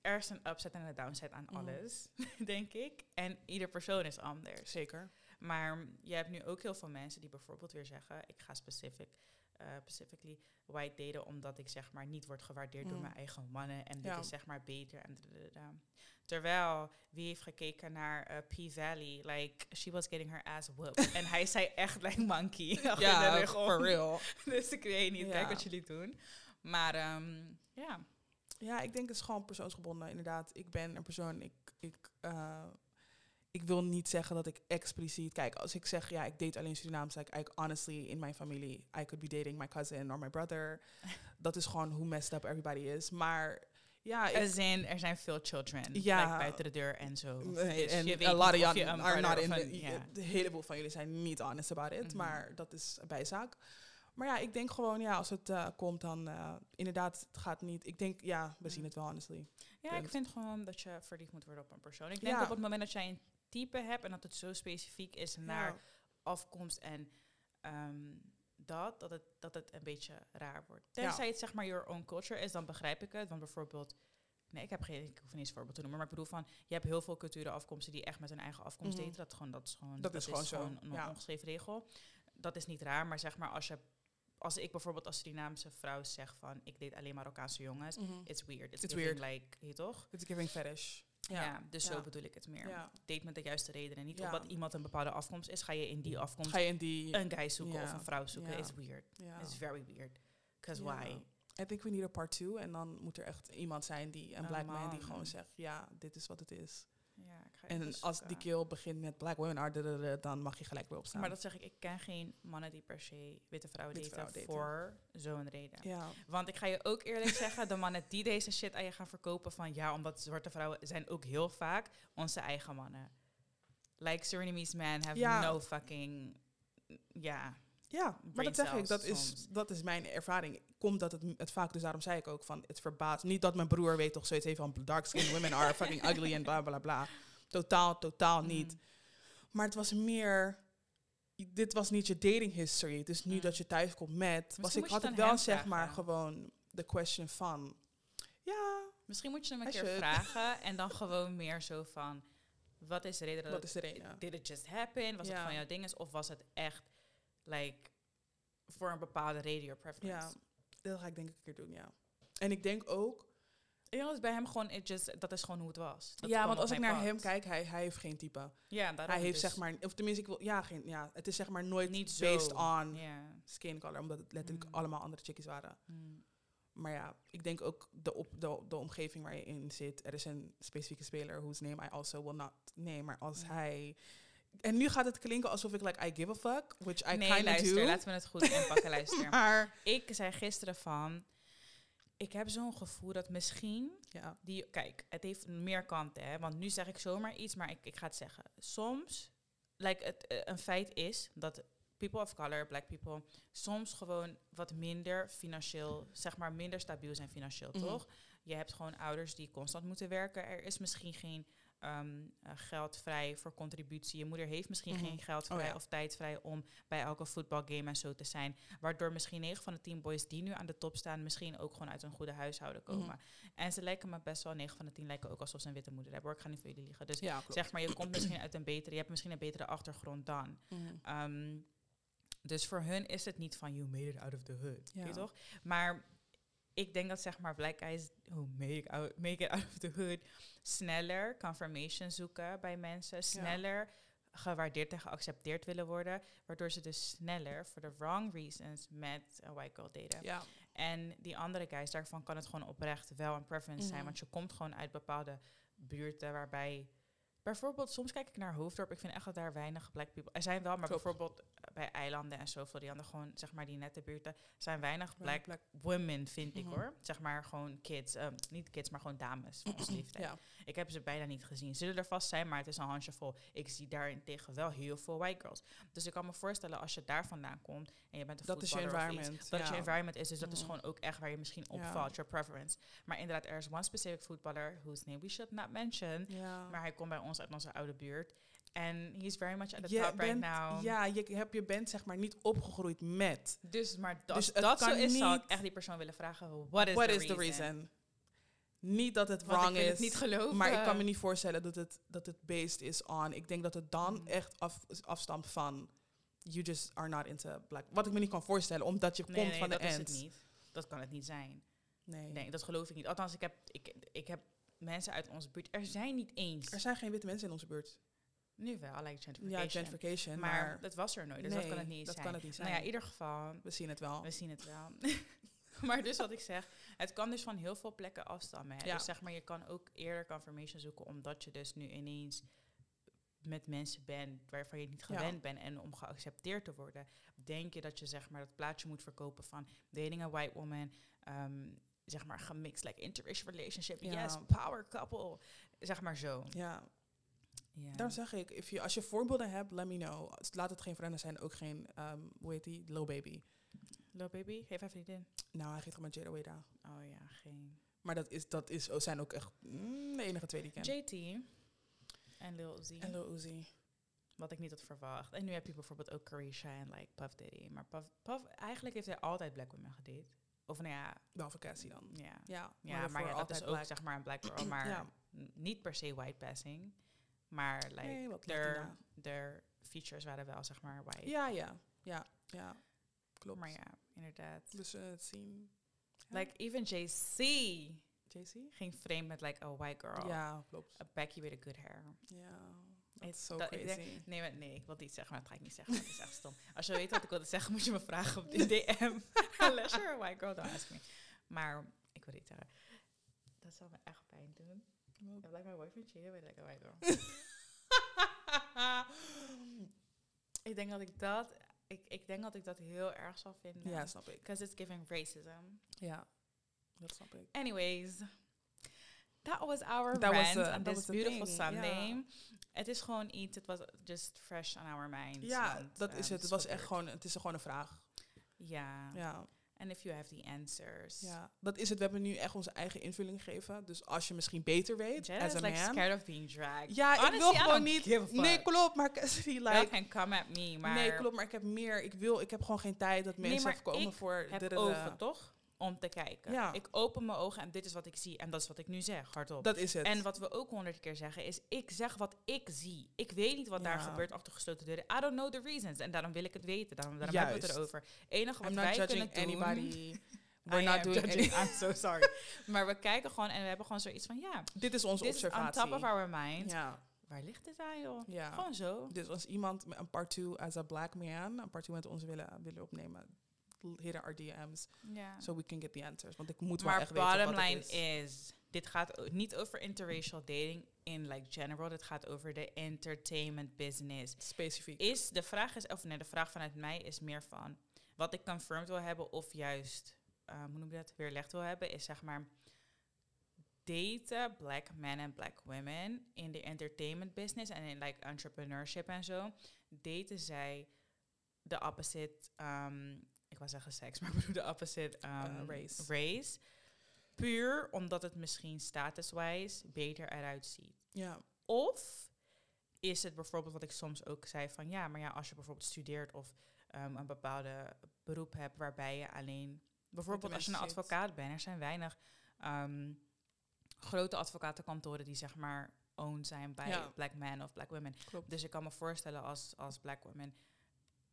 er is een upside en een downside aan Mhm. alles, denk ik. En ieder persoon is anders. Zeker. Maar je hebt nu ook heel veel mensen die bijvoorbeeld weer zeggen: ik ga specific, eh, specifically white daten omdat ik zeg maar niet word gewaardeerd door Mm. mijn eigen mannen en dit Ja. is zeg maar beter en. Terwijl wie heeft gekeken naar eh, P Valley, like she was getting her ass whooped en hij zei echt like monkey. Ja, for real. dus ik weet niet, Ja. kijk wat jullie doen. Maar ehm, ja, Ja, ik denk het is gewoon persoonsgebonden. Inderdaad, ik ben een persoon. Ik, ik, eh, ik wil niet zeggen dat ik expliciet. Kijk, als ik zeg ja, ik date alleen Surinaams, like, I, honestly, in mijn familie, I could be dating my cousin or my brother. dat is gewoon hoe messed up everybody is. Maar ja, ik, er zijn, er zijn veel children Ja. like, buiten de deur en zo. Dus en a lot of young are not in een-. De heleboel van jullie zijn niet honest about it, Mhm. maar dat is een bijzaak. Maar ja, ik denk gewoon, ja, als het eh, komt, dan eh, inderdaad, het gaat niet. Ik denk, ja, we zien Mhm. het wel, honestly. Ja, Punt. ik vind gewoon dat je verliefd moet worden op een persoon. Ik denk Ja. op het moment dat jij een type hebt en dat het zo specifiek is naar Ja. afkomst en ehm, dat, dat het, dat het een beetje raar wordt. Ja. Tenzij het zeg maar your own culture is, dan begrijp ik het. Want bijvoorbeeld, nee, ik heb geen, ik hoef niet eens een voorbeeld te noemen, maar ik bedoel van, je hebt heel veel culturen afkomsten die echt met hun eigen afkomst Mhm. daten. Dat, gewoon, dat is gewoon, Dat is gewoon een ja. ongeschreven regel. Dat is niet raar, maar zeg maar als je, als ik bijvoorbeeld als Surinaamse vrouw zeg van, ik date alleen Marokkaanse jongens, Mhm. it's weird. It's, It's giving weird. like, je toch? It's giving fetish. Ja, dus Ja. zo bedoel ik het meer. Ja. Date met de juiste redenen. Niet omdat iemand een bepaalde afkomst is, ga je in die afkomst Ga je in die... een guy zoeken of een vrouw zoeken. Is weird. It's very weird. Because why? I think we need a part two. En dan moet er echt iemand zijn, die, een black man, die gewoon zegt, ja, dit is wat het is. Ja, ik ga En als die kill begint met black women are, dan mag je gelijk weer opstaan. Maar dat zeg ik, ik ken geen mannen die per se witte vrouwen Witte daten voor zo'n reden. ja. Want ik ga je ook eerlijk zeggen, de mannen die deze shit aan je gaan verkopen van ja, omdat zwarte vrouwen zijn ook heel vaak onze eigen mannen. Like Surinamese men have Ja. no fucking, ja. Ja, maar dat zeg ik. Dat is, dat is mijn ervaring. Komt dat het, het vaak, dus daarom zei ik ook van, het verbaast. Niet dat mijn broer weet toch zoiets heeft van, dark skinned women are fucking ugly en bla bla bla. Totaal, totaal niet. Mm. Maar het was meer, dit was niet je dating history. Dus nu Mm. dat je thuis komt met, was ik had aan wel zeg maar gewoon de question van, ja, Misschien moet je hem een keer should. vragen en dan gewoon meer zo van... Wat is de reden dat wat is de reden? het- Did it just happen? Was het van jouw ding? Of was het echt, like, voor een bepaalde your preference? Ja, dat ga ik denk ik een keer doen, ja. En ik denk ook, het bij hem gewoon, it just, dat is gewoon hoe het was. Dat ja, want als ik naar pad. hem kijk, hij, hij heeft geen type. ja, daarom Hij heeft dus zeg maar, of tenminste, ik wil, ja, geen, ja, het is zeg maar nooit niet zo. based on Ja. skin color, omdat het letterlijk Mm. allemaal andere chickies waren. Mm. Maar ja, ik denk ook de, op, de, de omgeving waar je in zit. Er is een specifieke speler whose name I also will not name. Maar als Ja. hij... En nu gaat het klinken alsof ik like, I give a fuck, which I nee, kind of luister, do. laten we het goed inpakken, luister. Maar, Ik zei gisteren van, ik heb zo'n gevoel dat misschien ja. die, kijk, het heeft meer kanten, hè. Want nu zeg ik zomaar iets, maar ik, ik ga het zeggen. Soms, like, het, eh, een feit is dat people of color, black people, soms gewoon wat minder financieel, zeg maar minder stabiel zijn financieel, Mhm. toch? Je hebt gewoon ouders die constant moeten werken. Er is misschien geen eh, geld vrij voor contributie. Je moeder heeft misschien Mhm. geen geld Oh vrij ja. of tijd vrij om bij elke voetbalgame en zo te zijn. Waardoor misschien 9 van de 10 boys die nu aan de top staan, misschien ook gewoon uit een goede huishouden komen. Mhm. En ze lijken me best wel, 9 van de 10 lijken ook alsof ze een witte moeder hebben. Hoor. Ik ga niet voor jullie liegen. Dus ja, zeg maar, je komt misschien uit een betere, je hebt misschien een betere achtergrond dan. Mhm. Ehm, dus voor hun is het niet van you made it out of the hood, Ja. weet je toch? Maar ik denk dat zeg maar black guys who make, it out, make it out of the hood sneller confirmation zoeken bij mensen, sneller gewaardeerd en geaccepteerd willen worden, waardoor ze dus sneller for the wrong reasons met een white girl daten. Ja. En die andere guys, daarvan kan het gewoon oprecht wel een preference zijn. Mhm. Want je komt gewoon uit bepaalde buurten waarbij... Bijvoorbeeld, soms kijk ik naar Hoofddorp. Ik vind echt dat daar weinig black people... Er zijn wel, maar bijvoorbeeld bij eilanden en zoveel, die andere gewoon, zeg maar, die nette buurten, zijn weinig black, black. women, vind ik Mhm. hoor. Zeg maar gewoon kids, ehm, niet kids, maar gewoon dames van leeftijd. Ja. Ik heb ze bijna niet gezien. Zullen er vast zijn, maar het is een handjevol. Ik zie daarentegen wel heel veel white girls. Dus ik kan me voorstellen, als je daar vandaan komt en je bent een Dat is je iets, environment. dat ja. het je environment is. Dus dat is Mhm. gewoon ook echt waar je misschien Ja. opvalt, your preference. Maar inderdaad, er is one specific voetballer whose name we should not mention. Maar hij komt bij ons uit onze oude buurt. En he is very much at the je top right now. Ja, je, hebt, je bent zeg maar niet opgegroeid met. Dus, maar Dus als het dat zo is, zou ik niet- echt die persoon willen vragen, what is, What the, is the reason? Niet dat het wrong is. het niet geloven. Maar ik kan me niet voorstellen dat het, dat het based is on. Ik denk dat het dan Mm. echt af, afstamt van. You just are not into black. Wat ik me niet kan voorstellen, omdat je Nee, komt nee, van de dat is het niet. Dat kan het niet zijn. Nee. Nee, dat geloof ik niet. Althans, ik heb, ik, ik heb mensen uit onze buurt. Er zijn niet eens. Er zijn geen witte mensen in onze buurt. Nu wel, like Ja, gentrification. gentrification. maar, Maar, dat was er nooit, dus dat kan het niet dat zijn. kan het niet Nou ja, zijn. in ieder geval, we zien het wel. we zien het wel. maar dus wat ik zeg, het kan dus van heel veel plekken afstammen. Hè. Ja. Dus zeg maar, je kan ook eerder confirmation zoeken, omdat je dus nu ineens met mensen bent waarvan je niet Ja. gewend bent en om geaccepteerd te worden, denk je dat je zeg maar dat plaatje moet verkopen van dating a white woman, ehm, zeg maar gemixt like interracial relationship, Ja. yes, power couple, zeg maar zo. Ja, Ja. daarom zeg ik, if als je voorbeelden hebt, let me know. Laat het geen vrienden zijn, ook geen, ehm hoe heet die, Lil Baby. Lil baby, geef even vriendin. Nou, hij gaat gewoon met Jada Weda. Oh ja, geen. Maar dat, is, dat is, zijn ook echt mm, de enige twee die ik ken. JT en Lil Uzi. En Lil Uzi. Wat ik niet had verwacht. En nu heb je bijvoorbeeld ook Carisha en like Puff Daddy. Maar Puff, Puff eigenlijk heeft hij altijd black women gedate. Of nou ja, Behalve Cassie dan. ja. Ja, Ja, maar daarvoor ja, dat altijd is ook black. zeg maar een black girl. Maar Ja. niet per se white passing. Maar like, Nee, wat their, Latina. their features waren wel zeg maar white. Ja, ja, ja, ja. Klopt. Maar ja, inderdaad. Dus het zien. Ja. Like even JC JC? ging vreemd met like a white girl. Ja, klopt. A Becky with a good hair. Ja, Het- dat is zo dat- ik denk- crazy. Nee, maar, nee, ik wil het niet zeggen, maar dat ga ik niet zeggen. Het is echt stom. Als je weet wat ik wilde zeggen, moet je me vragen op de DM. Unless you're a white girl, don't ask me. Maar ik wil niet zeggen. Dat zal me echt pijn doen. If like my boyfriend cheated with like a white girl. ik denk dat ik dat, ik, ik denk dat ik dat heel erg zal vinden. ja, snap ik. Because it's giving racism. Ja, dat snap ik. Anyways. that was our That was rant the- on this beautiful thing, Sunday. ja. Het is gewoon iets, het was just fresh on our minds. Ja, want, dat is het. Het was echt gewoon, het is gewoon een vraag. Ja. Ja, And if you have the answers. ja, dat is het. We hebben nu echt onze eigen invulling gegeven. Dus als je misschien beter weet, Jenna as is a like man. scared of being dragged. Ja, ik wil gewoon niet. Nee, klopt. Maar Cassidy, like, can come at me, maar nee, klopt. Maar ik heb meer. Ik wil. Ik heb gewoon geen tijd dat Nee, mensen even komen ik voor. heb dadada. ogen, toch? Om te kijken. Ja. Ik open mijn ogen en dit is wat ik zie. En dat is wat ik nu zeg, hardop. Dat is het. En wat we ook honderd keer zeggen is, ik zeg wat ik zie. Ik weet niet wat daar gebeurt achter gesloten deuren. I don't know the reasons. En daarom wil ik het weten. Daarom, daarom hebben we het erover. enige wat I'm wij kunnen doen... anybody. We're not doing judging. any- I'm so sorry. maar we kijken gewoon en we hebben gewoon zoiets van, ja, Dit is onze dit is on observatie. top of our mind. ja, Waar ligt dit aan, joh? ja. Gewoon zo. Dus als iemand met een part 2 as a black man, een part 2 met ons willen, willen opnemen, hit our DM's, Ja. so we can get the answers. Want ik moet wel Maar echt weten bottom wat het line is. is. dit gaat niet over interracial dating in like general. Dit gaat over de entertainment business. Specifiek. Is de vraag is, of nee, de vraag vanuit mij is meer van wat ik confirmed wil hebben of juist, eh, hoe noem je dat, weerlegd wil hebben, is zeg maar daten black men en black women in de entertainment business en in like entrepreneurship en zo, daten zij de opposite, ehm, ik wou zeggen seks, maar ik bedoel de opposite ehm, Uh, race. race. Puur omdat het misschien status-wise beter eruit ziet. Ja, Of is het bijvoorbeeld wat ik soms ook zei van ja, maar ja, als je bijvoorbeeld studeert of ehm, een bepaalde beroep hebt waarbij je alleen, bijvoorbeeld als je een advocaat bent, er zijn weinig ehm, grote advocatenkantoren die zeg maar owned zijn bij Ja. black men of black women. klopt. Dus ik kan me voorstellen als, als black woman,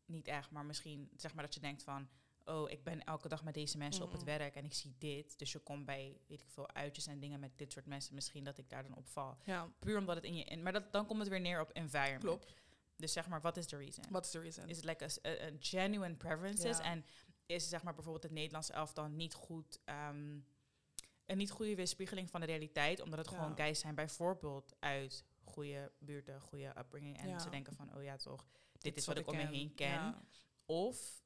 niet echt, maar misschien zeg maar dat je denkt van, oh, ik ben elke dag met deze mensen op het Mhm. werk en ik zie dit. Dus je komt bij, weet ik veel, uitjes en dingen met dit soort mensen. Misschien dat ik daar dan opval. Ja, Puur omdat het in je... In, maar dat, dan komt het weer neer op environment. klopt. Dus zeg maar, wat is de reason? Wat is de reason? Is het like a genuine preferences? Ja. En is zeg maar bijvoorbeeld het Nederlandse elftal niet goed... ehm, een niet goede weerspiegeling van de realiteit, omdat het Ja. gewoon guys zijn, bijvoorbeeld uit goede buurten, goede upbringing. En ze denken van, oh ja toch, dit, is wat ik om me heen ken. Ja. Of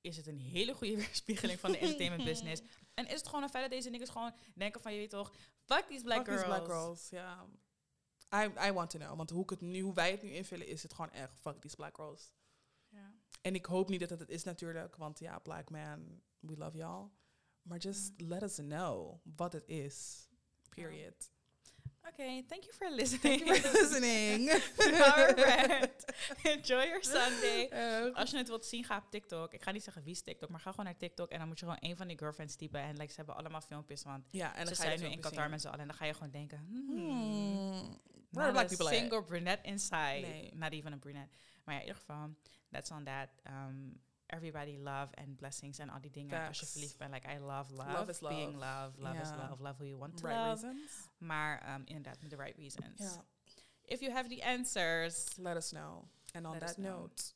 is het een hele goede weerspiegeling van de entertainment business? En is het gewoon een feit dat deze niggas gewoon denken van, je weet toch, fuck these black Fuck these girls. black girls, ja. I, I want to know. Want hoe, ik het nu, hoe wij het nu invullen, is het gewoon echt fuck these black girls. Ja. En ik hoop niet dat het het is natuurlijk, want ja, black man, we love y'all. Maar just let us know wat het is. Period. Oké, thank you for Thank listening. you for listening. Enjoy your Sunday. Eh, Als je het wilt zien, ga op TikTok. Ik ga niet zeggen wie is TikTok, maar ga gewoon naar TikTok en dan moet je gewoon een van die girlfriends typen. En like, ze hebben allemaal filmpjes, want ja, en dan ze ga zijn nu in Qatar zien. met z'n allen. En dan ga je gewoon denken, hmm, Hmm. Where black people single brunette inside. Nee. Not even a brunette. Maar ja, in ieder geval, that's on that. Um, everybody love and blessings en al die dingen. Als je Facts. verliefd bent, like I love love. Love is Being love. love. Love is love. Love who you want to Right love. reasons. Maar um, inderdaad, met the right reasons. Ja. If you have the answers, Let us know. And on that note,